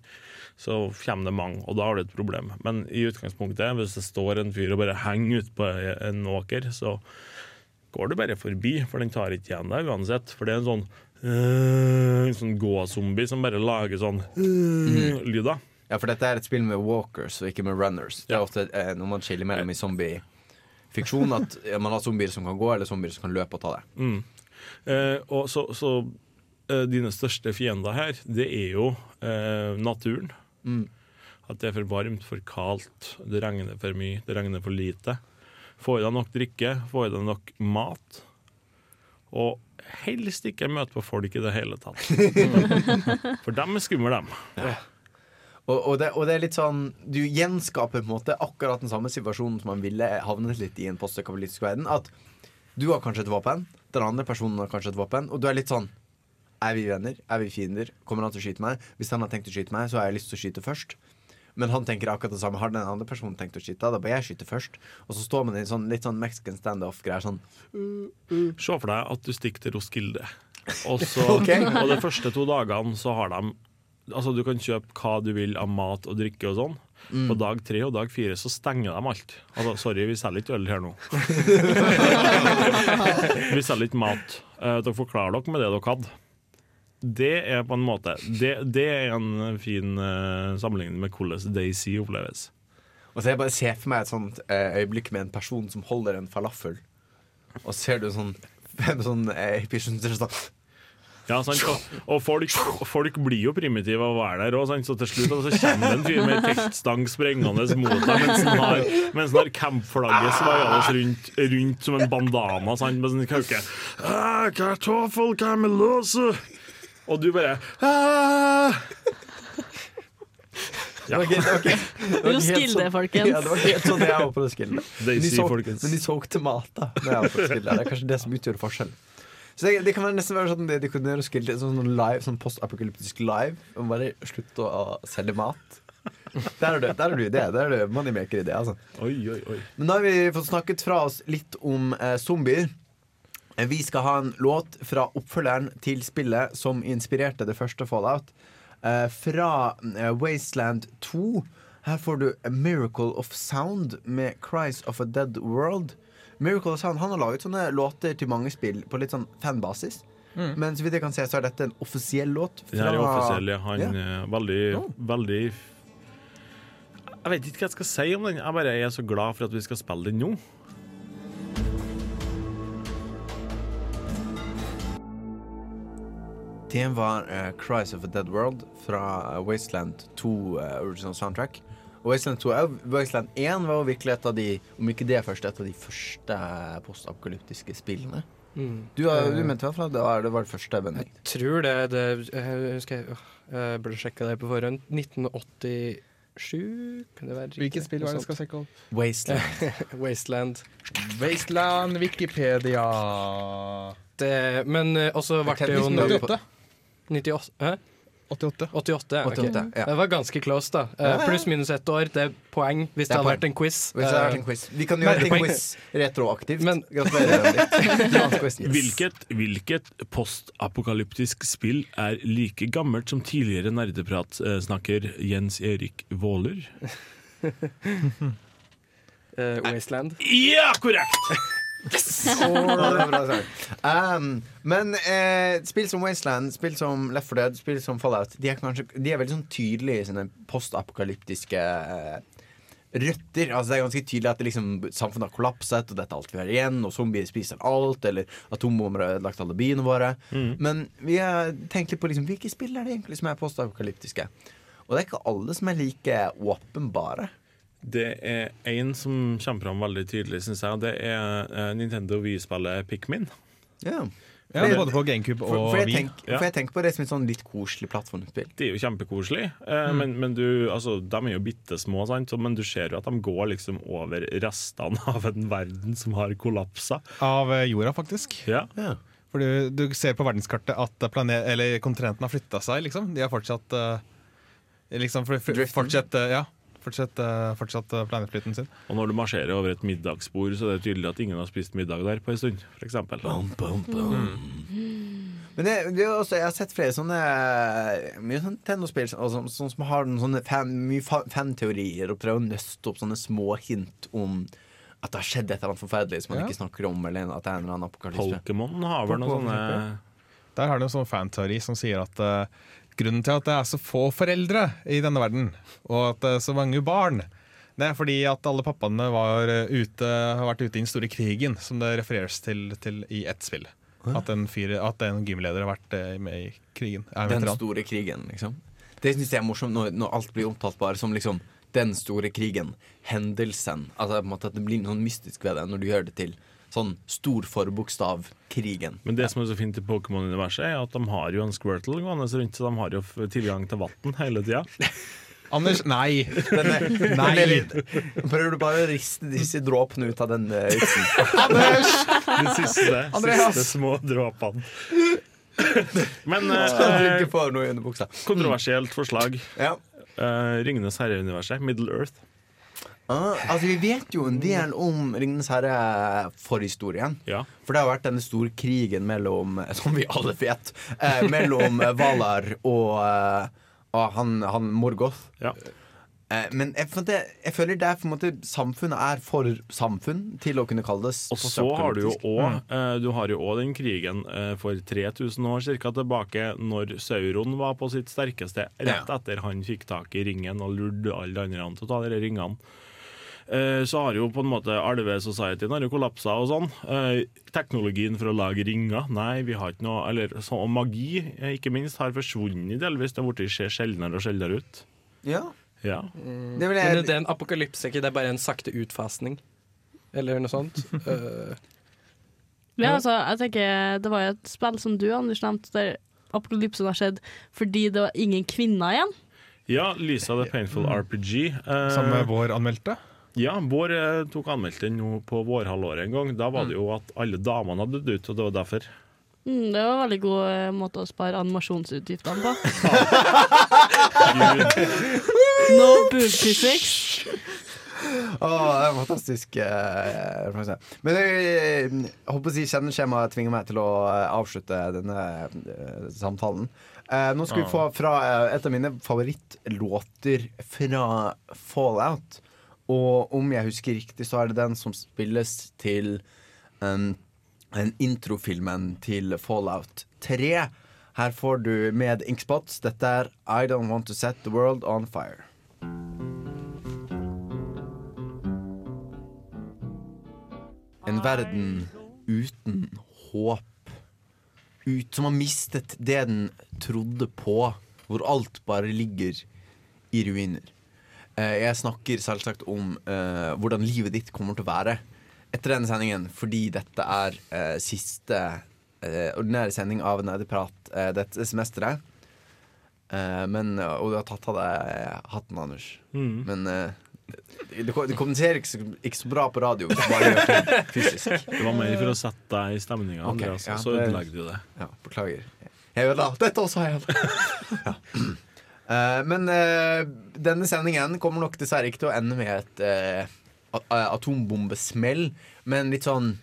[SPEAKER 6] så kommer det mange, og da har du et problem. Men i utgangspunktet, hvis det står en fyr og bare henger ute på en åker, så går du bare forbi, for den tar ikke igjen deg uansett. For det er en sånn øh, en sånn gåzombie som bare lager sånn øh, lyder.
[SPEAKER 4] Ja, for dette er et spill med walkers og ikke med runners. Det er ofte eh, når man skiller mellom i zombie-fiksjon, at ja, man har zombier som kan gå, eller zombier som kan løpe og ta deg.
[SPEAKER 6] Mm. Eh, og så, så eh, dine største fiender her, det er jo eh, naturen.
[SPEAKER 4] Mm.
[SPEAKER 6] At det er for varmt, for kaldt, det regner for mye, det regner for lite. Får i deg nok drikke, får i deg nok mat. Og helst ikke møte på folk i det hele tatt. <laughs> For dem er skumle, dem.
[SPEAKER 4] Og, og, det, og det er litt sånn Du gjenskaper på en måte akkurat den samme situasjonen som man ville havnet litt i en postkapitalistisk verden. At du har kanskje et våpen, den andre personen har kanskje et våpen, og du er litt sånn Er vi venner? Er vi fiender? Kommer han til å skyte meg? Hvis han har tenkt å skyte meg, så har jeg lyst til å skyte først. Men han tenker akkurat det samme. Har den andre personen tenkt å skyte, da bør jeg skyte først. Og så står man i en sånn, litt sånn Mexican standoff-greier. Sånn
[SPEAKER 6] Se for deg at du stikker til Roskilde. Og, <laughs> så,
[SPEAKER 4] Ok.
[SPEAKER 6] og de første to dagene så har de Altså Du kan kjøpe hva du vil av mat og drikke og sånn.
[SPEAKER 4] Mm.
[SPEAKER 6] På dag tre og dag fire så stenger de alt. Altså, sorry, vi selger ikke øl her nå. <laughs> vi selger ikke mat. Uh, dere forklarer dere med det dere hadde. Det er på en måte Det, det er en fin uh, sammenligning med hvordan Daisy oppleves.
[SPEAKER 4] Og så jeg bare ser for meg et sånt uh, øyeblikk med en person som holder en falafel. Og ser du sånn <laughs> en sånn eh, sånn
[SPEAKER 6] Ja, sant? Og, og folk, folk blir jo primitive av å være der òg, så til slutt så kommer det en fyr med ei teltstang sprengende mot deg mens han har, mens han har campflagget svaiende rundt, rundt som en bandana sant? med sånn kauke. Ah, kartoffel, kamelose! Og du bare ah!
[SPEAKER 4] Det var ikke- det var det var
[SPEAKER 5] Roskilde,
[SPEAKER 4] sånn-
[SPEAKER 5] folkens.
[SPEAKER 4] Ja, det var helt sånn jeg var på Roskilde. Men de
[SPEAKER 6] Daisy,
[SPEAKER 4] solg-
[SPEAKER 6] folkens.
[SPEAKER 4] Men de solgte mat, da. Det er kanskje det som utgjør forskjellen. Så det, det kan være nesten være sånn det de kunne gjøre Roskilde sånn, sånn live, sånn postapokalyptisk live. Om bare slutte å, selge mat. Der er du, der er du idé. Der er du moneymaker-idé. Altså.
[SPEAKER 6] Oi, oi, oi.
[SPEAKER 4] Men da har vi fått snakket fra oss litt om eh, zombier. Vi skal ha en låt fra oppfølgeren til spillet som inspirerte det første Fallout. Eh, fra eh, Wasteland 2. Her får du A Miracle of Sound med Cries of a Dead World. Miracle Sound Han har laget sånne låter til mange spill på litt sånn fanbasis.
[SPEAKER 6] Mm.
[SPEAKER 4] Men så vidt jeg kan se, så er dette en offisiell låt.
[SPEAKER 6] Den her er
[SPEAKER 4] fra-
[SPEAKER 6] offisiell. ja. Han er veldig, veldig Jeg vet ikke hva jeg skal si om den. Jeg bare er så glad for at vi skal spille den nå.
[SPEAKER 4] Det var uh, Cries of a Dead World fra eh, Wasteland 2 uh, original soundtrack. Og Wasteland 2 er, Wasteland 1 var jo virkelig et av de, om ikke det første, et av de første postapokalyptiske spillene.
[SPEAKER 3] Mm.
[SPEAKER 4] Du, har- du mente i hvert fall at det var det var det første, Benedikt.
[SPEAKER 3] Tror det, det Jeg husker jeg, jeg burde sjekka det på forhånd. 1987, kan det være riktig?
[SPEAKER 7] Hvilket spill var det jeg skal sjekke opp?
[SPEAKER 4] Wasteland. <laughs>
[SPEAKER 3] Wasteland.
[SPEAKER 7] Wasteland, Wikipedia
[SPEAKER 3] Det, men eh, også ble det jo
[SPEAKER 7] 1988.
[SPEAKER 3] 98? Hæ?
[SPEAKER 7] 88.
[SPEAKER 3] 88, okay.
[SPEAKER 4] 88, ja.
[SPEAKER 3] Det var ganske close, da. Eh,
[SPEAKER 4] Ja, ja.
[SPEAKER 3] Pluss minus ett år. Det er poeng hvis det,
[SPEAKER 4] Det er
[SPEAKER 3] hadde vært en quiz.
[SPEAKER 4] Hvis det hadde vært en quiz. Vi kan gjøre
[SPEAKER 3] Men-
[SPEAKER 4] en quiz retroaktivt. <laughs> Quizen.
[SPEAKER 6] Hvilket, hvilket postapokalyptisk spill er like gammelt som tidligere nerdepratsnakker Jens Erik Våler?
[SPEAKER 3] uh, <laughs> Wasteland.
[SPEAKER 6] Ja, korrekt!
[SPEAKER 4] Sagt. Um, men eh, spill som Wasteland, spill som Left 4 Dead, spill som Fallout, de er, kanskje, de er veldig sånn tydelige i sine postapokalyptiske eh, røtter. Altså Det er ganske tydelig at det liksom, samfunnet har kollapset, og dette er alt vi har igjen, og zombier spiser alt, eller atombomber har ødelagt alle byene våre.
[SPEAKER 6] Mm.
[SPEAKER 4] Men vi har tenkt litt på liksom, hvilke spill er det egentlig som er postapokalyptiske. Og det er ikke alle som er like åpenbare.
[SPEAKER 6] Det er én som kommer fram veldig tydelig, syns jeg. Det er eh, Nintendo Wii-spillet Pikmin.
[SPEAKER 4] Ja.
[SPEAKER 7] Ja, både på GameCube og
[SPEAKER 4] for, for, jeg
[SPEAKER 7] Wii.
[SPEAKER 4] tenk, for jeg tenker på det som et sånn litt koselig plattformspill.
[SPEAKER 6] Det er jo kjempekoselig, eh,
[SPEAKER 7] Mm.
[SPEAKER 6] men, men du, altså, de er jo bitte små, men du ser jo at de går liksom over restene <laughs> av en verden som har kollapsa.
[SPEAKER 7] Av eh, jorda, faktisk.
[SPEAKER 6] Ja.
[SPEAKER 7] For du, du ser på verdenskartet at planet, eller kontinenten har flytta seg, liksom. De har fortsatt uh, liksom, for, for, fortsatt, uh, ja, fortsatt, fortsette fortsatt eh, sin.
[SPEAKER 6] Og når du marsjerer over et middagsbord, så er det tydelig at ingen har spist middag der på en stund, for eksempel.
[SPEAKER 4] Men det, det er også, jeg har sett flere sånne Mye sånne Nintendo-spill som, som, som, som har noen sånne fan, mye fa- fanteorier og prøver å nøste opp sånne små hint om at det har skjedd et eller annet forferdelig som man
[SPEAKER 7] Ja.
[SPEAKER 4] ikke snakker om, eller at det er en eller annen apokalypse.
[SPEAKER 6] Pokémon har vel noen sånne
[SPEAKER 7] Der har du en sånn fanteori som sier at eh, grunnen til at det er så få foreldre i denne verden, og at det er så mange barn, det er fordi at alle pappaene var eh, ute, har vært ute i den store krigen, som det refereres til, til i ett spill. At en, fyr, at en gymleder har vært eh, med i krigen. Er
[SPEAKER 4] Den
[SPEAKER 7] veteran.
[SPEAKER 4] store krigen, liksom. Det syns jeg er morsomt når, når alt blir omtalt bare som liksom den store krigen, hendelsen. Altså på en måte At det blir noe mystisk ved det når du gjør det til sånn stor forbokstav krigen.
[SPEAKER 6] Men det som er så fint i Pokémon-universet, er at de har jo en Squirtle gående rundt, så de har jo tilgang til vann hele tida. <laughs>
[SPEAKER 7] Anders, nei!
[SPEAKER 4] Den er, <laughs>
[SPEAKER 7] Nei.
[SPEAKER 4] er prøver du bare å riste disse dråpene ut av den uh, vitsen? <laughs>
[SPEAKER 7] Anders!
[SPEAKER 6] De siste, siste små dråpene. Men eh, kontroversielt forslag.
[SPEAKER 4] Ja.
[SPEAKER 6] Uh, Ringenes herre-universet, Middle Earth.
[SPEAKER 4] Ah, altså Vi vet jo en del om Ringenes herre-forhistorien.
[SPEAKER 6] Ja.
[SPEAKER 4] For det har vært denne store krigen mellom, som vi alle vet, eh, mellom eh, Valar og, eh, og han, han Morgoth.
[SPEAKER 6] Ja.
[SPEAKER 4] Eh, men jeg, for det, jeg føler det er på en måte samfunnet er for samfunn til å kunne kalles
[SPEAKER 6] Og så har du jo òg eh, Du har jo også den krigen eh, for 3000 år cirka tilbake, når Sauron var på sitt sterkeste, rett etter han fikk tak i ringen og lurte alle de andre til å ta de ringene. Eh, Så har jo på en måte Alvesocietyen har jo kollapsa og sånn. Eh, Teknologien for å lage ringer, nei, vi har ikke noe Eller så, og magi, eh, ikke minst, har forsvunnet delvis. Det har blitt ser sjeldnere og sjeldnere ut.
[SPEAKER 4] Ja.
[SPEAKER 6] Ja.
[SPEAKER 4] Det vil
[SPEAKER 3] Men
[SPEAKER 4] jeg,
[SPEAKER 3] det er en apokalypse, ikke det er bare en sakte utfasning? Eller noe sånt? uh. <laughs>
[SPEAKER 5] Ja, altså, jeg tenker Det var jo et spill som du, Anders, nevnte, der apokalypsen har skjedd fordi det var ingen kvinner igjen.
[SPEAKER 6] ja, Lisa the Painful RPG. Uh,
[SPEAKER 7] Som eh, vår anmeldte.
[SPEAKER 6] Ja, Bård eh, tok anmeldte den nå på vårhalvåret en gang. Da var det jo at alle damene hadde dødd ut, og det var derfor.
[SPEAKER 5] Mm, det var en veldig god eh, måte å spare animasjonsutgiftene på. <laughs> No boobphysics.
[SPEAKER 4] Å, det er fantastisk. eh. Men jeg, jeg håper å si kjenneskjemaet tvinger meg til å eh, avslutte denne eh, samtalen. Eh, nå skal vi få fra eh, et av mine favorittlåter fra Fallout. Og om jeg husker riktig, så er det den som spilles til um, en introfilmen til Fallout 3. Her får du med Inkspots. Dette er I Don't Want To Set The World On Fire. En verden uten håp. Ut, som har mistet det den trodde på, hvor alt bare ligger i ruiner. Eh, jeg snakker selvsagt om uh, hvordan livet ditt kommer til å være etter denne sendingen, fordi dette er uh, siste uh, ordinære sending av Nerdeprat dette semesteret. Men, og du har tatt av deg hatten, Anders.
[SPEAKER 6] Mm.
[SPEAKER 4] Men du, det, kom- kommenterer ikke så, ikke så bra på radio. Bare gjør ting fysisk.
[SPEAKER 6] Det var mer for å sette deg i stemninga,
[SPEAKER 4] okay,
[SPEAKER 6] Andreas,
[SPEAKER 4] ja,
[SPEAKER 6] og så
[SPEAKER 4] det-
[SPEAKER 6] ødelegger du det.
[SPEAKER 4] Ja, beklager. Jeg ødela dette også, har jeg ja. <laughs> Eh, men eh, denne sendingen kommer nok dessverre ikke til å ende med et eh, atombombesmell, men litt sånn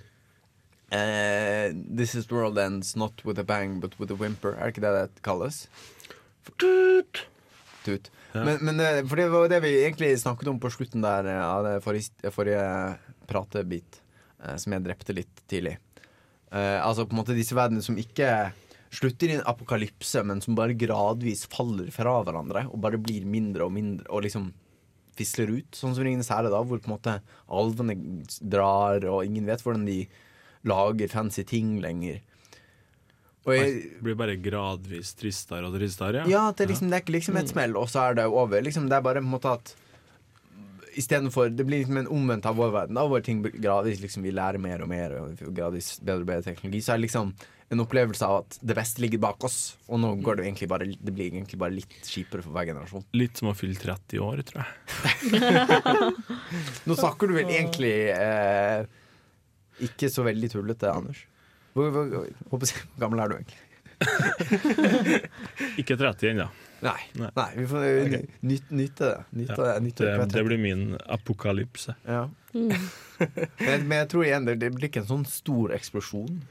[SPEAKER 4] This is the world ends not with a bang, but with a whimper. Er det ikke det det kalles? Tut. Tut.
[SPEAKER 6] Ja.
[SPEAKER 4] Men, men for det var det vi egentlig snakket om på slutten der av det forrige, forrige pratebit, som jeg drepte litt tidlig. Uh, altså på en måte disse verdenene som ikke slutter i en apokalypse, men som bare gradvis faller fra hverandre og bare blir mindre og mindre og liksom fisler ut. Sånn som Ringenes herre, da, hvor på en måte alvene drar, og ingen vet hvordan de lager fancy ting lenger. Og jeg,
[SPEAKER 6] Det blir bare gradvis tristere og tristere.
[SPEAKER 4] ja, ja det, liksom, det er ikke liksom et smell, og så er det over. Liksom, det er bare på en måte at Istedenfor Det blir liksom en omvendt av vår verden, da, hvor ting gradvis liksom, vi lærer mer og mer, og gradvis bedre og bedre teknologi. Så er det liksom en opplevelse av at det beste ligger bak oss, og nå går det egentlig bare Det blir egentlig bare litt kjipere for hver generasjon.
[SPEAKER 6] Litt som å fylle 30 år, tror jeg. <laughs> <laughs>
[SPEAKER 4] Nå snakker du vel egentlig eh, ikke så veldig tullete, Anders. Hvor, hvor, hvor gammel er du egentlig? <laughs>
[SPEAKER 6] Ikke 30 ennå.
[SPEAKER 4] Nei. Nei, vi får okay.
[SPEAKER 6] nyte
[SPEAKER 4] nyt, nyte det. Nyte,
[SPEAKER 6] Ja,
[SPEAKER 4] nyte
[SPEAKER 6] det,
[SPEAKER 4] det,
[SPEAKER 6] det blir min apokalypse.
[SPEAKER 4] Ja. men, men jeg tror igjen det, det blir ikke en sånn stor eksplosjon.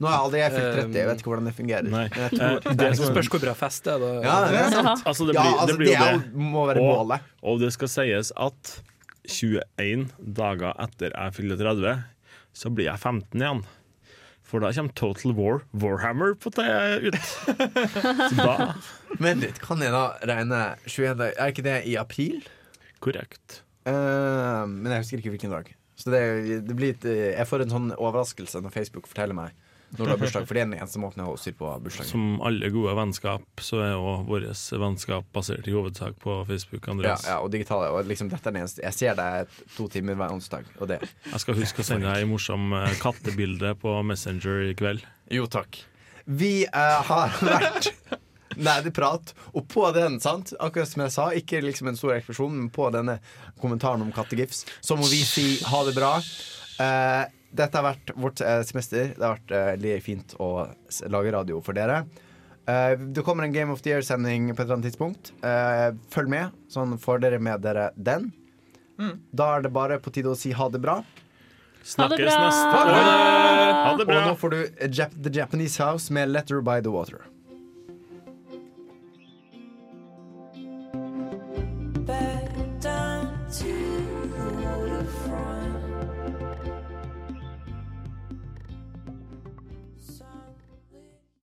[SPEAKER 4] Nå har aldri jeg fylt 30, jeg vet ikke hvordan det fungerer.
[SPEAKER 6] Nei.
[SPEAKER 4] Men jeg tror,
[SPEAKER 6] Eh, det som-
[SPEAKER 3] Spørs hvor bra fest det er. Da.
[SPEAKER 4] Ja, det er sant. <laughs>
[SPEAKER 6] Altså, det
[SPEAKER 4] Ja, altså,
[SPEAKER 6] det blir jo
[SPEAKER 4] det
[SPEAKER 6] det.
[SPEAKER 4] må være
[SPEAKER 6] og,
[SPEAKER 4] målet.
[SPEAKER 6] og det skal sies at 21 dager etter jeg fyller 30, så blir jeg 15 igjen. For da kommer Total War Warhammer på det ut. <laughs> Så da
[SPEAKER 4] Men litt, kan jeg da regne 21 dager Er ikke det i april?
[SPEAKER 6] Korrekt.
[SPEAKER 4] Uh, men jeg husker ikke hvilken dag. Så det, det blir et, eh, jeg får en sånn overraskelse når Facebook forteller meg når du har bursdag. For det er den eneste måten å holder styr på bursdagen.
[SPEAKER 6] Som alle gode vennskap, så er jo vårt vennskap basert i hovedsak på Facebook. Andreas.
[SPEAKER 4] ja, og digitale. Og liksom, dette er den eneste Jeg ser deg to timer hver onsdag, og det
[SPEAKER 6] Jeg skal huske å sende deg en morsom eh, kattebilde på Messenger i kveld.
[SPEAKER 4] Jo, takk. Vi uh, har vært Nerdeprat, og på den, sant, akkurat som jeg sa, ikke liksom en stor eksplosjon, men på denne kommentaren om kattegifs, så må vi si ha det bra. Eh, dette har vært vårt eh, semester. Det har vært litt fint å lage radio for dere. Eh, det kommer en Game of the Year-sending på et eller annet tidspunkt. Eh, følg med, sånn får dere med dere den. Da er det bare på tide å si ha det bra.
[SPEAKER 6] Snakkes neste
[SPEAKER 4] Ha det
[SPEAKER 6] år! Ha det bra!
[SPEAKER 4] Og nå får du Jap The Japanese House med Letter by the Water.